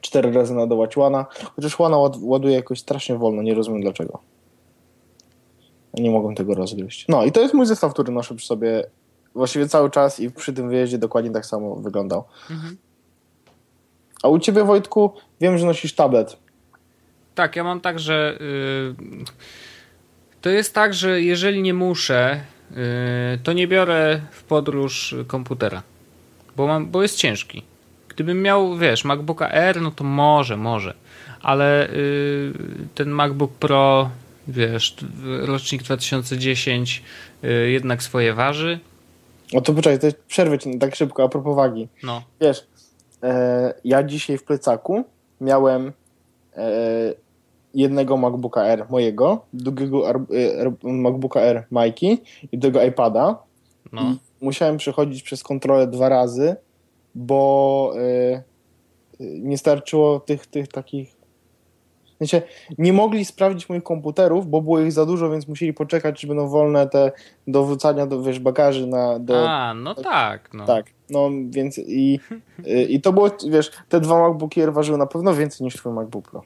cztery razy naładować Łana, chociaż Łana ład, ładuje jakoś strasznie wolno, nie rozumiem dlaczego. Nie mogłem tego rozgryźć. No i to jest mój zestaw, który noszę przy sobie właściwie cały czas i przy tym wyjeździe dokładnie tak samo wyglądał. Mhm. A u ciebie, Wojtku, wiem, że nosisz tablet. Tak, ja mam tak, że y, to jest tak, że jeżeli nie muszę, y, to nie biorę w podróż komputera, bo, mam, bo jest ciężki. Gdybym miał, wiesz, MacBooka Air, no to może, może, ale y, ten MacBook Pro, wiesz, rocznik 2010 y, jednak swoje waży. No to poczekaj, to przerwę ci tak szybko, a propos wagi. No, Wiesz, e, ja dzisiaj w plecaku miałem e, jednego MacBooka Air mojego, drugiego Ar, e, MacBooka Air Mikey i tego iPada. no. I musiałem przechodzić przez kontrolę dwa razy, bo e, nie starczyło tych, tych takich. Sensie, nie mogli sprawdzić moich komputerów, bo było ich za dużo, więc musieli poczekać, czy będą wolne te do wrzucania do wiesz, bagaży na, do, A, no tak, no. tak, no więc i, i to było, wiesz, te dwa MacBooki Air ważyły na pewno więcej niż twój MacBook Pro.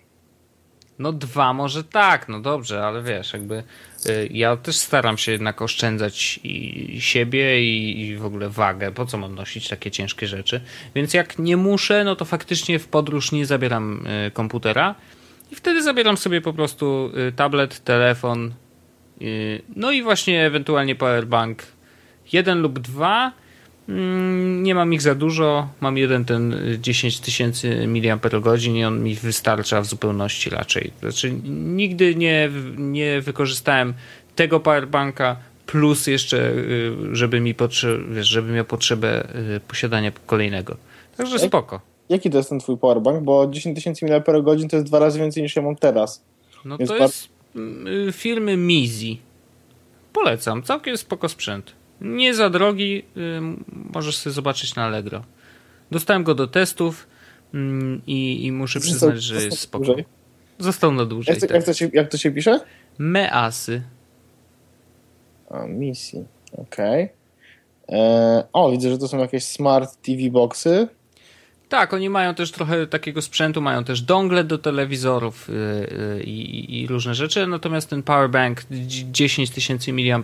No dwa może tak, no dobrze, ale wiesz, jakby y, ja też staram się jednak oszczędzać i siebie i, i w ogóle wagę. Po co mam nosić takie ciężkie rzeczy? Więc jak nie muszę, no to faktycznie w podróż nie zabieram y, komputera i wtedy zabieram sobie po prostu y, tablet, telefon, y, no i właśnie ewentualnie powerbank jeden lub dwa. Mm, Nie mam ich za dużo. Mam jeden ten y, 10 tysięcy mAh i on mi wystarcza w zupełności raczej. Znaczy, nigdy nie, nie wykorzystałem tego powerbanka plus jeszcze, y, żeby mi potrze- żeby miał potrzebę y, posiadania kolejnego. Także spoko. Jaki to jest ten twój powerbank? Bo 10 tysięcy mAh to jest dwa razy więcej niż ja mam teraz. No Więc to jest y, firmy Mizi. Polecam, całkiem spoko sprzęt. Nie za drogi, możesz sobie zobaczyć na Allegro. Dostałem go do testów mm, i, i muszę przyznać, że jest spoko. dłużej. Został na dłużej. Jak, to- tak. jak, to się, jak to się pisze? Measy. A, misji. Okej. E, O, widzę, że to są jakieś smart TV boxy. Tak, oni mają też trochę takiego sprzętu, mają też dongle do telewizorów y, y, i, i różne rzeczy, natomiast ten powerbank dzi- 10 tysięcy mAh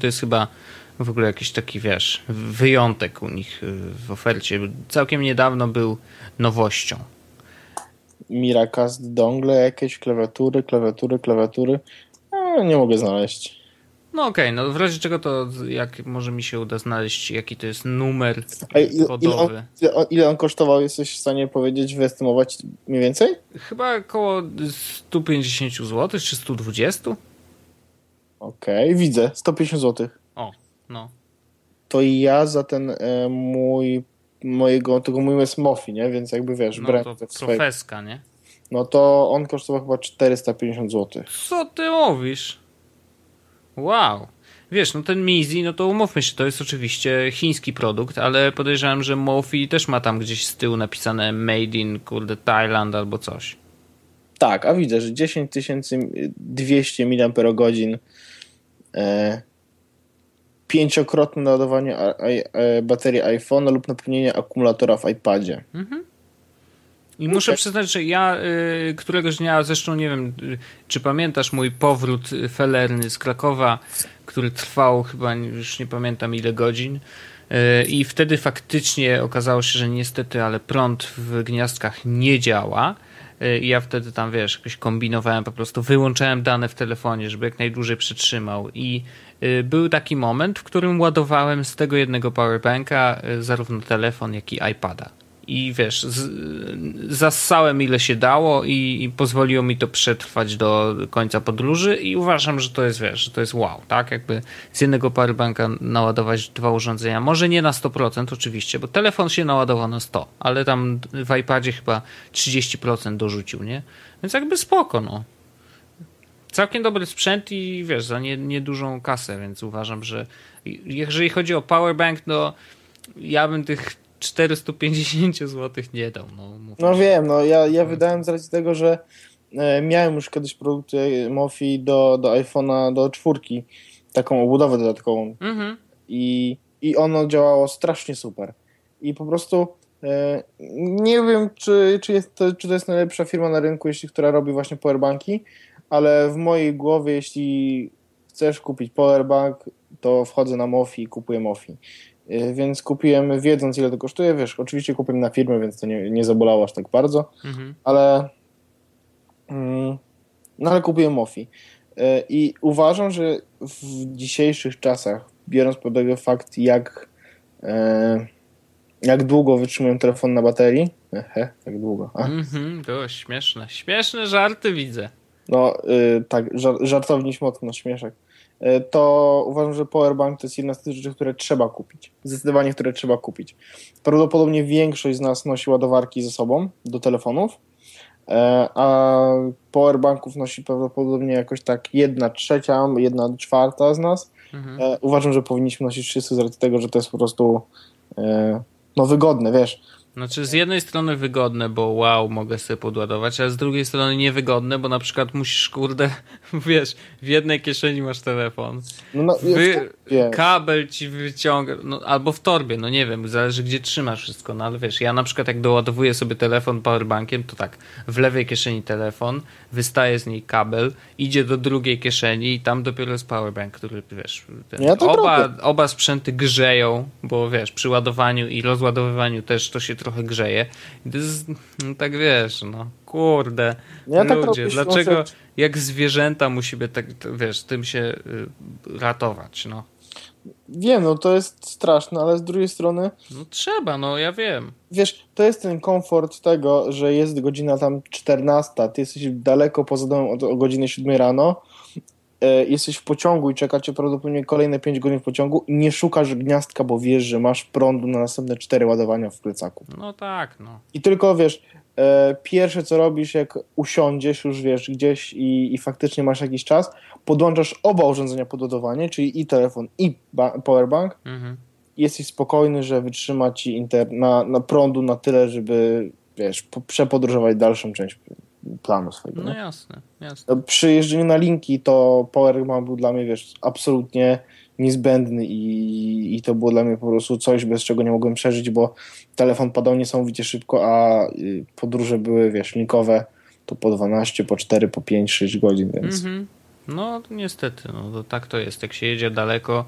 to jest chyba w ogóle jakiś taki, wiesz, wyjątek u nich y, w ofercie. Całkiem niedawno był nowością. Miracast dongle, jakieś klawiatury, klawiatury, klawiatury. A, nie mogę znaleźć. No okej, no w razie czego to jak może mi się uda znaleźć jaki to jest numer A on, kodowy. ile, on, ile on kosztował? Jesteś w stanie powiedzieć, wyestymować mniej więcej? Chyba około 150 zł czy 120? Okej, widzę. 150 zł. O, no. To ja za ten e, mój mojego, tego mój jest Mofi, nie? Więc jakby wiesz, No brałem to tak swoje. profeska, nie? No to on kosztował chyba 450 zł. Co ty mówisz? Wow. Wiesz, no ten Mizi, no to umówmy się, to jest oczywiście chiński produkt, ale podejrzewam, że Mofi też ma tam gdzieś z tyłu napisane Made in, kurde, Thailand albo coś. Tak, a widzę, że 10 200 mAh e, pięciokrotne ładowanie e, baterii iPhone lub napełnienie akumulatora w iPadzie. I muszę przyznać, że ja y, któregoś dnia, zresztą nie wiem, y, czy pamiętasz mój powrót y, felerny z Krakowa, który trwał chyba już nie pamiętam ile godzin. Y, I wtedy faktycznie okazało się, że niestety, ale prąd w gniazdkach nie działa. Y, I ja wtedy tam, wiesz, jakoś kombinowałem, po prostu wyłączałem dane w telefonie, żeby jak najdłużej przytrzymał. I y, był taki moment, w którym ładowałem z tego jednego powerbanka zarówno telefon, jak i iPada. I wiesz, z, zassałem ile się dało i, i pozwoliło mi to przetrwać do końca podróży i uważam, że to jest, wiesz, że to jest wow, tak? Jakby z jednego powerbanka naładować dwa urządzenia. Może nie na 100% oczywiście, bo telefon się naładował na 100, ale tam w iPadzie chyba 30% dorzucił, nie? Więc jakby spoko, no. Całkiem dobry sprzęt i wiesz, za nie- niedużą kasę, więc uważam, że jeżeli chodzi o powerbank, to ja bym tych 450 zł nie dał. No, No wiem, no ja, ja wydałem z racji tego, że e, miałem już kiedyś produkty Mofi do, do iPhone'a do czwórki, taką obudowę dodatkową Mhm. i, i ono działało strasznie super. I po prostu e, nie wiem, czy, czy, jest to, czy to jest najlepsza firma na rynku, jeśli która robi właśnie powerbanki, ale w mojej głowie, jeśli chcesz kupić powerbank, to wchodzę na Mofi i kupuję Mofi. E, Więc kupiłem, wiedząc ile to kosztuje, wiesz, oczywiście kupiłem na firmę, więc to nie, nie zabolało aż tak bardzo, Mhm. ale mm, no ale kupiłem Mofi. E, I uważam, że w dzisiejszych czasach, biorąc pod uwagę fakt, jak, e, jak długo wytrzymują telefon na baterii, ehe, jak długo, Mhm. Było śmieszne. Śmieszne żarty widzę. no y, tak, żar, żartowni śmotno, śmieszek, y, to uważam, że powerbank to jest jedna z tych rzeczy, które trzeba kupić. Zdecydowanie, które trzeba kupić. Prawdopodobnie większość z nas nosi ładowarki ze sobą do telefonów, e, a powerbanków nosi prawdopodobnie jakoś tak jedna trzecia, jedna czwarta z nas. Mhm. E, uważam, że powinniśmy nosić wszyscy z racji tego, że to jest po prostu e, no wygodne, wiesz. Znaczy z jednej strony wygodne, bo wow, mogę sobie podładować, a z drugiej strony niewygodne, bo na przykład musisz, kurde, wiesz, w jednej kieszeni masz telefon, No, no, Wy, wiesz. kabel ci wyciąga, no, albo w torbie, no nie wiem, zależy gdzie trzymasz wszystko, no ale wiesz, ja na przykład jak doładowuję sobie telefon powerbankiem, to tak, w lewej kieszeni telefon, wystaje z niej kabel, idzie do drugiej kieszeni i tam dopiero jest powerbank, który, wiesz, ten, Ja tak oba, robię. oba sprzęty grzeją, bo wiesz, przy ładowaniu i rozładowywaniu też to się trochę grzeje. I to jest, no tak wiesz, no kurde, Ja tak ludzie, robię, dlaczego rzeczy. jak zwierzęta musimy tak, wiesz, tym się y, ratować, no. Wiem, no to jest straszne, ale z drugiej strony No trzeba, no ja wiem. wiesz, to jest ten komfort tego, że jest godzina tam 14, ty jesteś daleko poza domem od o godziny 7 rano jesteś w pociągu i czekacie prawdopodobnie kolejne 5 godzin w pociągu, nie szukasz gniazdka, bo wiesz, że masz prądu na następne 4 ładowania w plecaku. No tak, no. I tylko wiesz, e, pierwsze co robisz, jak usiądziesz już wiesz gdzieś i, i faktycznie masz jakiś czas, podłączasz oba urządzenia pod ładowanie, czyli i telefon, i ba- powerbank. Mhm. i Jesteś spokojny, że wytrzyma ci inter na, na prądu na tyle, żeby wiesz, po, przepodróżować dalszą część planu swojego. No jasne, jasne. Przy jeżdżeniu na linki to powerbank był dla mnie, wiesz, absolutnie niezbędny i, i to było dla mnie po prostu coś, bez czego nie mogłem przeżyć, bo telefon padał niesamowicie szybko, a y, podróże były, wiesz, linkowe to po 12, po 4, po 5, 6 godzin, więc Mhm. No niestety, no to tak to jest. Jak się jedzie daleko,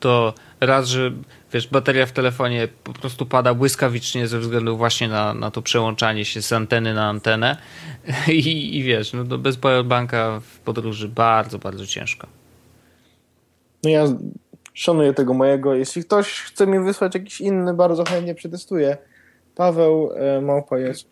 to raz, że wiesz, bateria w telefonie po prostu pada błyskawicznie ze względu właśnie na, na to przełączanie się z anteny na antenę i, i wiesz, no to bez powerbanka w podróży bardzo, bardzo ciężko. no ja szanuję tego mojego. Jeśli ktoś chce mi wysłać jakiś inny, bardzo chętnie przetestuję. Paweł e, Małpa jest.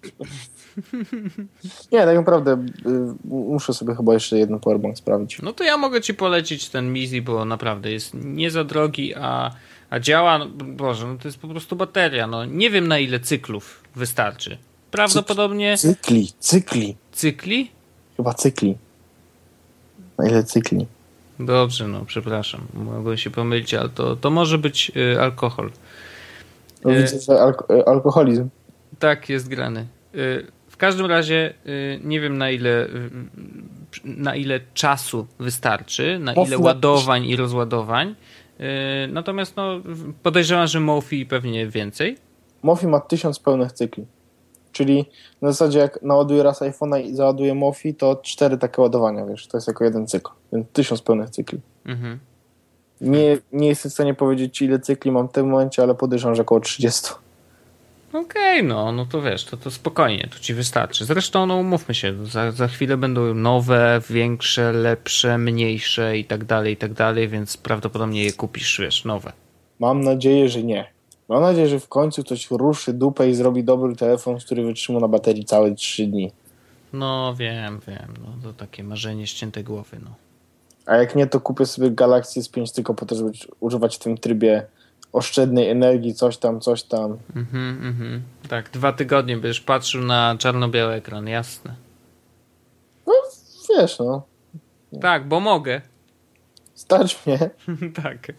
Nie, tak naprawdę y, muszę sobie chyba jeszcze jeden powerbank sprawdzić. No to ja mogę ci polecić ten Mizi, bo naprawdę jest nie za drogi, a, a działa, no, Boże, no to jest po prostu bateria, no nie wiem na ile cyklów wystarczy. Prawdopodobnie Cykli, cykli. cykli? Chyba cykli. Na ile cykli? Dobrze, no przepraszam, mogłem się pomylić, ale to, to może być y, alkohol. No, E, widzę, że alko- e, alkoholizm. Tak, jest grany. Y, każdym razie y, nie wiem na ile, y, na ile czasu wystarczy, na ile ładowań i rozładowań. Y, Natomiast no, podejrzewam, że Mofi pewnie więcej. Mofi ma tysiąc pełnych cykli. Czyli na zasadzie jak naładuję raz iPhone'a i załaduję Mofi, to cztery takie ładowania, wiesz, to jest jako jeden cykl. Więc tysiąc pełnych cykli. Mhm. Nie, nie jestem w stanie powiedzieć, ile cykli mam w tym momencie, ale podejrzewam, że około 30. Okej, no, no to wiesz, to, to spokojnie, to ci wystarczy. Zresztą, no umówmy się, za, za chwilę będą nowe, większe, lepsze, mniejsze i tak dalej, i tak dalej, więc prawdopodobnie je kupisz, wiesz, nowe. Mam nadzieję, że nie. Mam nadzieję, że w końcu ktoś ruszy dupę i zrobi dobry telefon, który wytrzyma na baterii całe 3 dni. No wiem, wiem, no to takie marzenie ścięte głowy, no. A jak nie, to kupię sobie Galaxy S5 tylko po to, żeby używać w tym trybie oszczędnej energii, coś tam, coś tam. Mhm, mhm. Tak, dwa tygodnie będziesz patrzył na czarno-biały ekran, jasne. No, wiesz, no. Tak, bo mogę. Stać mnie. tak.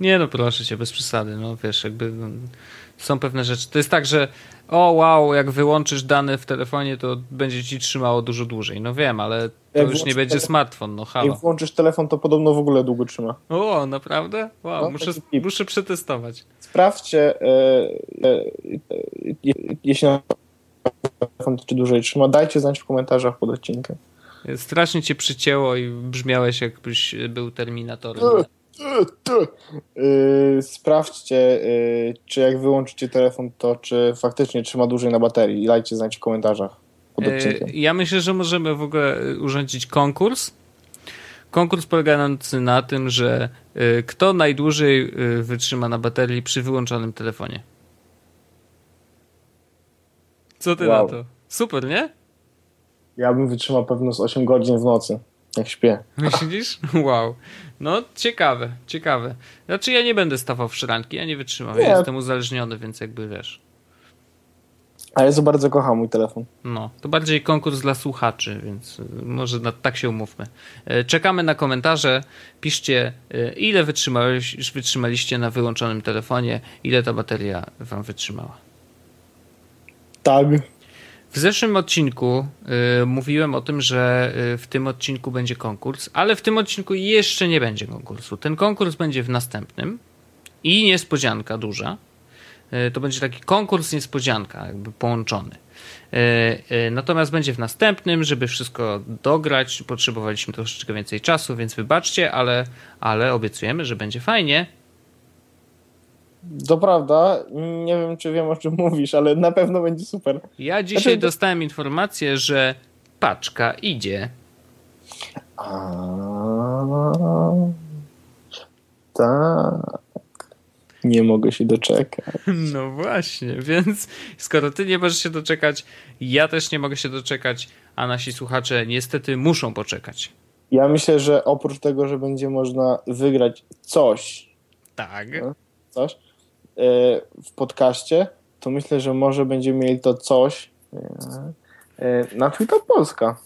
Nie no, proszę cię, bez przesady, no wiesz, jakby no, są pewne rzeczy. To jest tak, że o wow, jak wyłączysz dane w telefonie, to będzie ci trzymało dużo dłużej. No wiem, ale to Jak już nie będzie telefon- smartfon, no Jak halo. włączysz telefon, to podobno w ogóle długo trzyma. O, naprawdę? Wow, No, muszę, muszę przetestować. Sprawdźcie, e, e, e, je- jeśli na telefon czy dłużej trzyma, dajcie znać w komentarzach pod odcinkiem. Strasznie cię przycięło i brzmiałeś jakbyś był terminatorem. Yy, sprawdźcie, yy, czy jak wyłączycie telefon, to czy faktycznie trzyma dłużej na baterii i dajcie znać w komentarzach odcinkiem. Ja myślę, że możemy w ogóle urządzić konkurs. Konkurs polegający na tym, że kto najdłużej wytrzyma na baterii przy wyłączonym telefonie. Co ty Wow. na to? Super, nie? Ja bym wytrzymał pewno z 8 godzin w nocy, jak śpię. Myślisz? Wow. No, ciekawe, ciekawe. Znaczy, ja nie będę stawał w szranki, ja nie wytrzymam. Nie. Ja jestem uzależniony, więc jakby wiesz. A ja za bardzo kocham mój telefon. No, to bardziej konkurs dla słuchaczy, więc y, może na, tak się umówmy. E, Czekamy na komentarze. Piszcie, y, ile wytrzymałeś, wytrzymaliście na wyłączonym telefonie, ile ta bateria wam wytrzymała. Tak. W zeszłym odcinku y, mówiłem o tym, że y, w tym odcinku będzie konkurs, ale w tym odcinku jeszcze nie będzie konkursu. Ten konkurs będzie w następnym i niespodzianka duża. Y, to będzie taki konkurs niespodzianka, jakby połączony. Y, y, natomiast będzie w następnym, żeby wszystko dograć. Potrzebowaliśmy troszeczkę więcej czasu, więc wybaczcie, ale, ale obiecujemy, że będzie fajnie. To prawda, nie wiem czy wiem o czym mówisz, ale na pewno będzie super. Ja dzisiaj Znaczy- dostałem informację, że paczka idzie. A... Tak. Nie mogę się doczekać. No właśnie, więc skoro ty nie możesz się doczekać, ja też nie mogę się doczekać, a nasi słuchacze niestety muszą poczekać. Ja myślę, że oprócz tego, że będzie można wygrać coś, Tak. Coś w podcaście, to myślę, że może będziemy mieli to coś e, e, na Twitter Polska.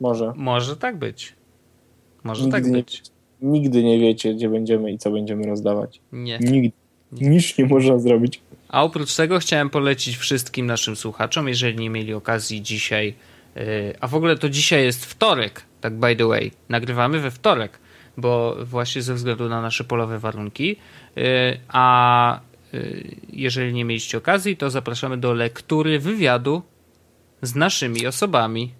Może. Może tak być. Może Nigdy tak nie być. Nigdy nie wiecie, gdzie będziemy i co będziemy rozdawać. Nie. Nigdy. Nic nie można zrobić. A oprócz tego chciałem polecić wszystkim naszym słuchaczom, jeżeli nie mieli okazji dzisiaj, yy, a w ogóle to dzisiaj jest wtorek, tak by the way, nagrywamy we wtorek, bo właśnie ze względu na nasze polowe warunki, yy, a yy, jeżeli nie mieliście okazji, to zapraszamy do lektury wywiadu z naszymi osobami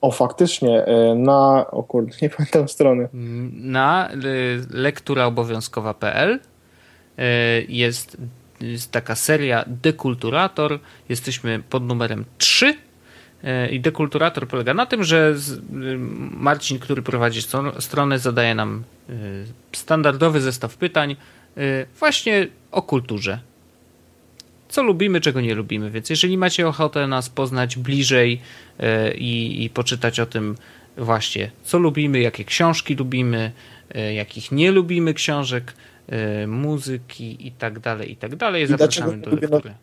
O, faktycznie, e, na. O kurde, nie pamiętam strony. na y, lekturaobowiązkowa.pl y, jest, jest taka seria Dekulturator. Jesteśmy pod numerem 3. Y, I dekulturator polega na tym, że y, Marcin, który prowadzi stron- stronę, zadaje nam y, standardowy zestaw pytań y, właśnie o kulturze. Co lubimy, czego nie lubimy. Więc jeżeli macie ochotę nas poznać bliżej y, i, i poczytać o tym właśnie, co lubimy, jakie książki lubimy, y, jakich nie lubimy książek, muzyki i tak dalej, i tak dalej, zapraszamy do lektury.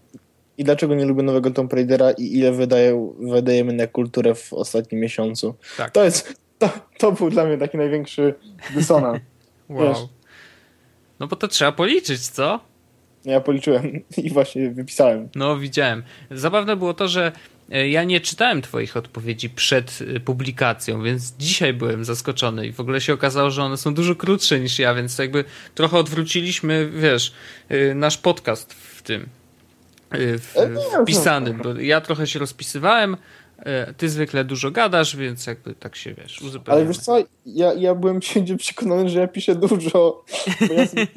I dlaczego nie lubię nowego Tomb Raidera i ile wydaje, wydajemy na kulturę w ostatnim miesiącu? Tak. To jest. To, to był dla mnie taki największy dysonans. Wow. Wiesz. No bo to trzeba policzyć, co? Ja policzyłem i właśnie wypisałem. No, widziałem. Zabawne było to, że e, ja nie czytałem Twoich odpowiedzi przed e, publikacją, więc dzisiaj byłem zaskoczony i w ogóle się okazało, że one są dużo krótsze niż ja, więc jakby trochę odwróciliśmy, wiesz, e, nasz podcast w tym. E, W, E, nie, w pisanym, bo ja trochę się rozpisywałem, e, ty zwykle dużo gadasz, więc jakby tak się wiesz, uzupełniamy. Ale wiesz co, ja, ja byłem święcie przekonany, że ja piszę dużo. Bo ja, sobie,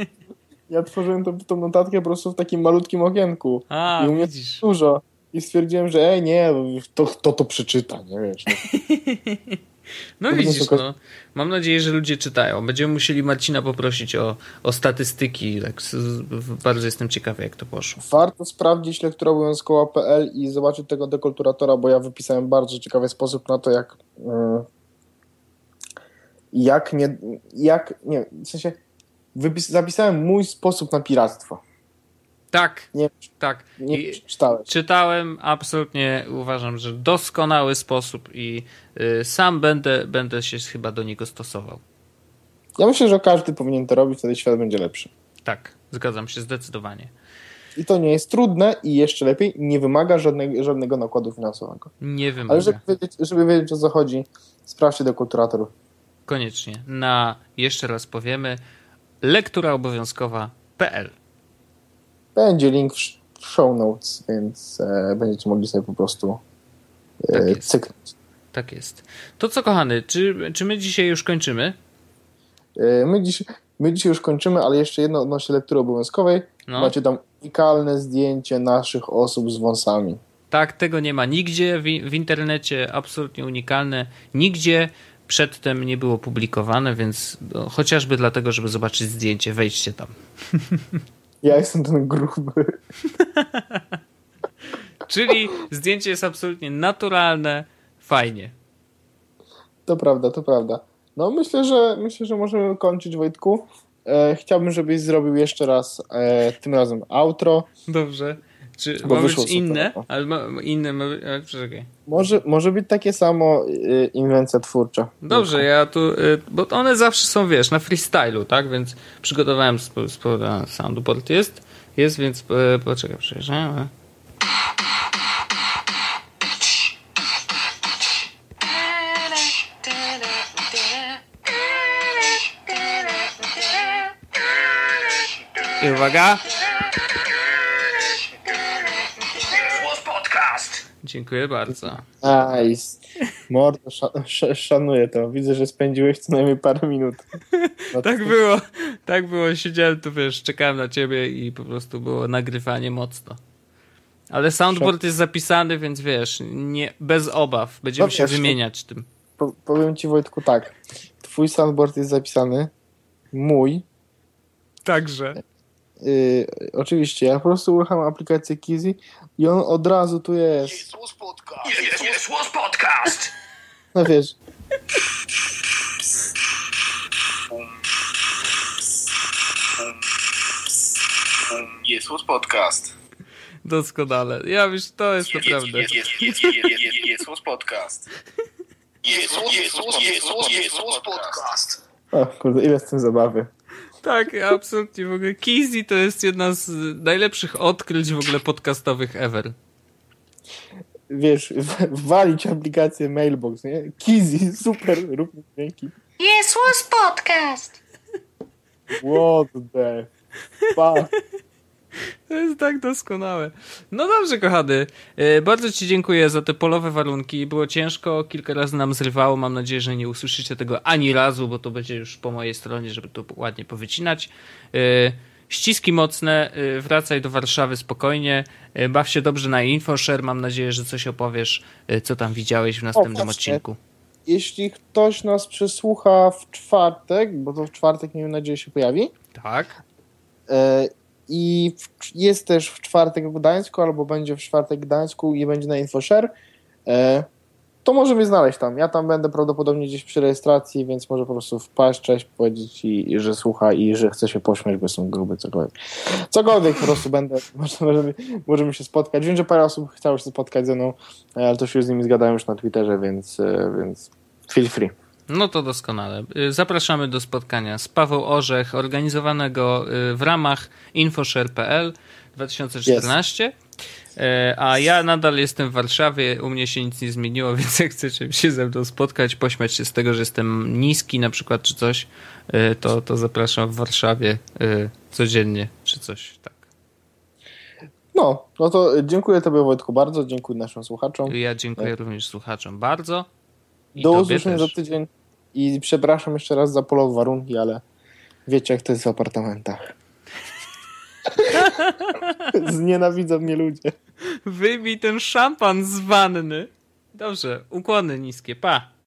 ja tworzyłem tą, tą notatkę po prostu w takim malutkim okienku. A, I u mnie widzisz. dużo. I stwierdziłem, że ej, nie, to to, to przeczyta, nie wiesz. No. No To widzisz, no. Mam nadzieję, że ludzie czytają. Będziemy musieli Marcina poprosić o, o statystyki. Tak, bardzo jestem ciekawy, jak to poszło. Warto sprawdzić lekturobowiązkowa.pl i zobaczyć tego dekulturatora, bo ja wypisałem bardzo ciekawy sposób na to, jak mm, jak nie, jak, nie, w sensie wypis, zapisałem mój sposób na piractwo. Tak, Nie, tak. nie I przeczytałeś. czytałem, absolutnie uważam, że doskonały sposób i y, sam będę, będę się chyba do niego stosował. Ja myślę, że każdy powinien to robić, wtedy świat będzie lepszy. Tak, zgadzam się zdecydowanie. I to nie jest trudne i jeszcze lepiej, nie wymaga żadnego, żadnego nakładu finansowego. Nie wymaga. Ale żeby wiedzieć, żeby wiedzieć o co chodzi, sprawdźcie dekulturatorów. Koniecznie. Na, jeszcze raz powiemy, lekturaobowiązkowa.pl Będzie link w sh- w show notes, więc e, będziecie mogli sobie po prostu Tak e, jest. cyknąć. Tak jest. To co, kochany, czy, czy my dzisiaj już kończymy? E, my, dziś, my dzisiaj już kończymy, ale jeszcze jedno odnośnie lektury obowiązkowej. No. Macie tam unikalne zdjęcie naszych osób z wąsami. Tak, tego nie ma nigdzie w, w internecie, absolutnie unikalne. Nigdzie przedtem nie było publikowane, więc no, chociażby dlatego, żeby zobaczyć zdjęcie, wejdźcie tam. Ja jestem ten gruby. Czyli zdjęcie jest absolutnie naturalne, fajnie. To prawda, to prawda. No myślę, że myślę, że możemy kończyć Wojtku. E, chciałbym, żebyś zrobił jeszcze raz e, tym razem outro. Dobrze. Czy Bo ma być inne? no. Ale ma, inne, ma, ale poczekaj. Może, może być takie samo e, inwencja twórcza. Dobrze, ja tu, y, bo one zawsze są, wiesz, na freestylu, tak, więc przygotowałem sporo a, soundboard jest, jest, więc y, poczekaj, przejeżdżamy. I uwaga. Dziękuję bardzo. Nice. Mordo, sza, sz, szanuję to. Widzę, że spędziłeś co najmniej parę minut. No Tak było, tak było. Siedziałem tu, wiesz, czekałem na ciebie i po prostu było nagrywanie mocno. Ale soundboard jest zapisany, więc wiesz, nie, bez obaw. Będziemy No się wiesz, wymieniać tym. Po, powiem ci Wojtku tak. Twój soundboard jest zapisany. Mój. Także. Yy, oczywiście, ja po prostu urucham aplikację Kizi i on od razu tu jest. Jezus Podcast! Podcast! No wiesz. Jezus Podcast. Doskonale. Ja już to jest naprawdę. Jezus Podcast. Jezus, Jezus, Podcast. O kurde, ile z tym zabawy. Tak, absolutnie. W ogóle Kizzy to jest jedna z najlepszych odkryć w ogóle podcastowych ever. Wiesz, walić aplikację Mailbox, nie? Kizzy, super, rób mi dźwięki. Jest was podcast. What the fuck? To jest tak doskonałe. No dobrze, kochany. E, Bardzo Ci dziękuję za te polowe warunki. Było ciężko, kilka razy nam zrywało. Mam nadzieję, że nie usłyszycie tego ani razu, bo to będzie już po mojej stronie, żeby to ładnie powycinać. E, Ściski mocne, e, wracaj do Warszawy spokojnie. Baw się dobrze na InfoShare. Mam nadzieję, że coś opowiesz, co tam widziałeś w następnym właśnie. odcinku. Jeśli ktoś nas przesłucha w czwartek, bo to w czwartek, miejmy nadzieję, się pojawi, Tak? I jest też w czwartek w Gdańsku, albo będzie w czwartek w Gdańsku i będzie na InfoShare, e, to może mnie znaleźć tam. Ja tam będę prawdopodobnie gdzieś przy rejestracji, więc może po prostu wpaść, cześć, powiedzieć, i, i że słucha i że chce się pośmiać, bo są gruby, cokolwiek. Cokolwiek po prostu będę, może, możemy, możemy się spotkać. Wiem, że parę osób chciało się spotkać ze mną, e, ale to się z nimi zgadałem już na Twitterze, więc, e, więc feel free. No to doskonale. Y, Zapraszamy do spotkania z Paweł Orzech, organizowanego y, w ramach infoshare.pl 2014. E, A ja nadal jestem w Warszawie, u mnie się nic nie zmieniło, więc jak chcecie się ze mną spotkać, pośmiać się z tego, że jestem niski na przykład, czy coś, y, to, to zapraszam w Warszawie codziennie, czy coś, tak. No, no to dziękuję Tobie Wojtku bardzo, dziękuję naszym słuchaczom. Ja dziękuję również słuchaczom bardzo. I Do usłyszenia za tydzień i przepraszam jeszcze raz za polowe warunki, ale wiecie jak to jest w apartamentach. Znienawidzą mnie ludzie. Wyjmij ten szampan z wanny. Dobrze, ukłony niskie, pa.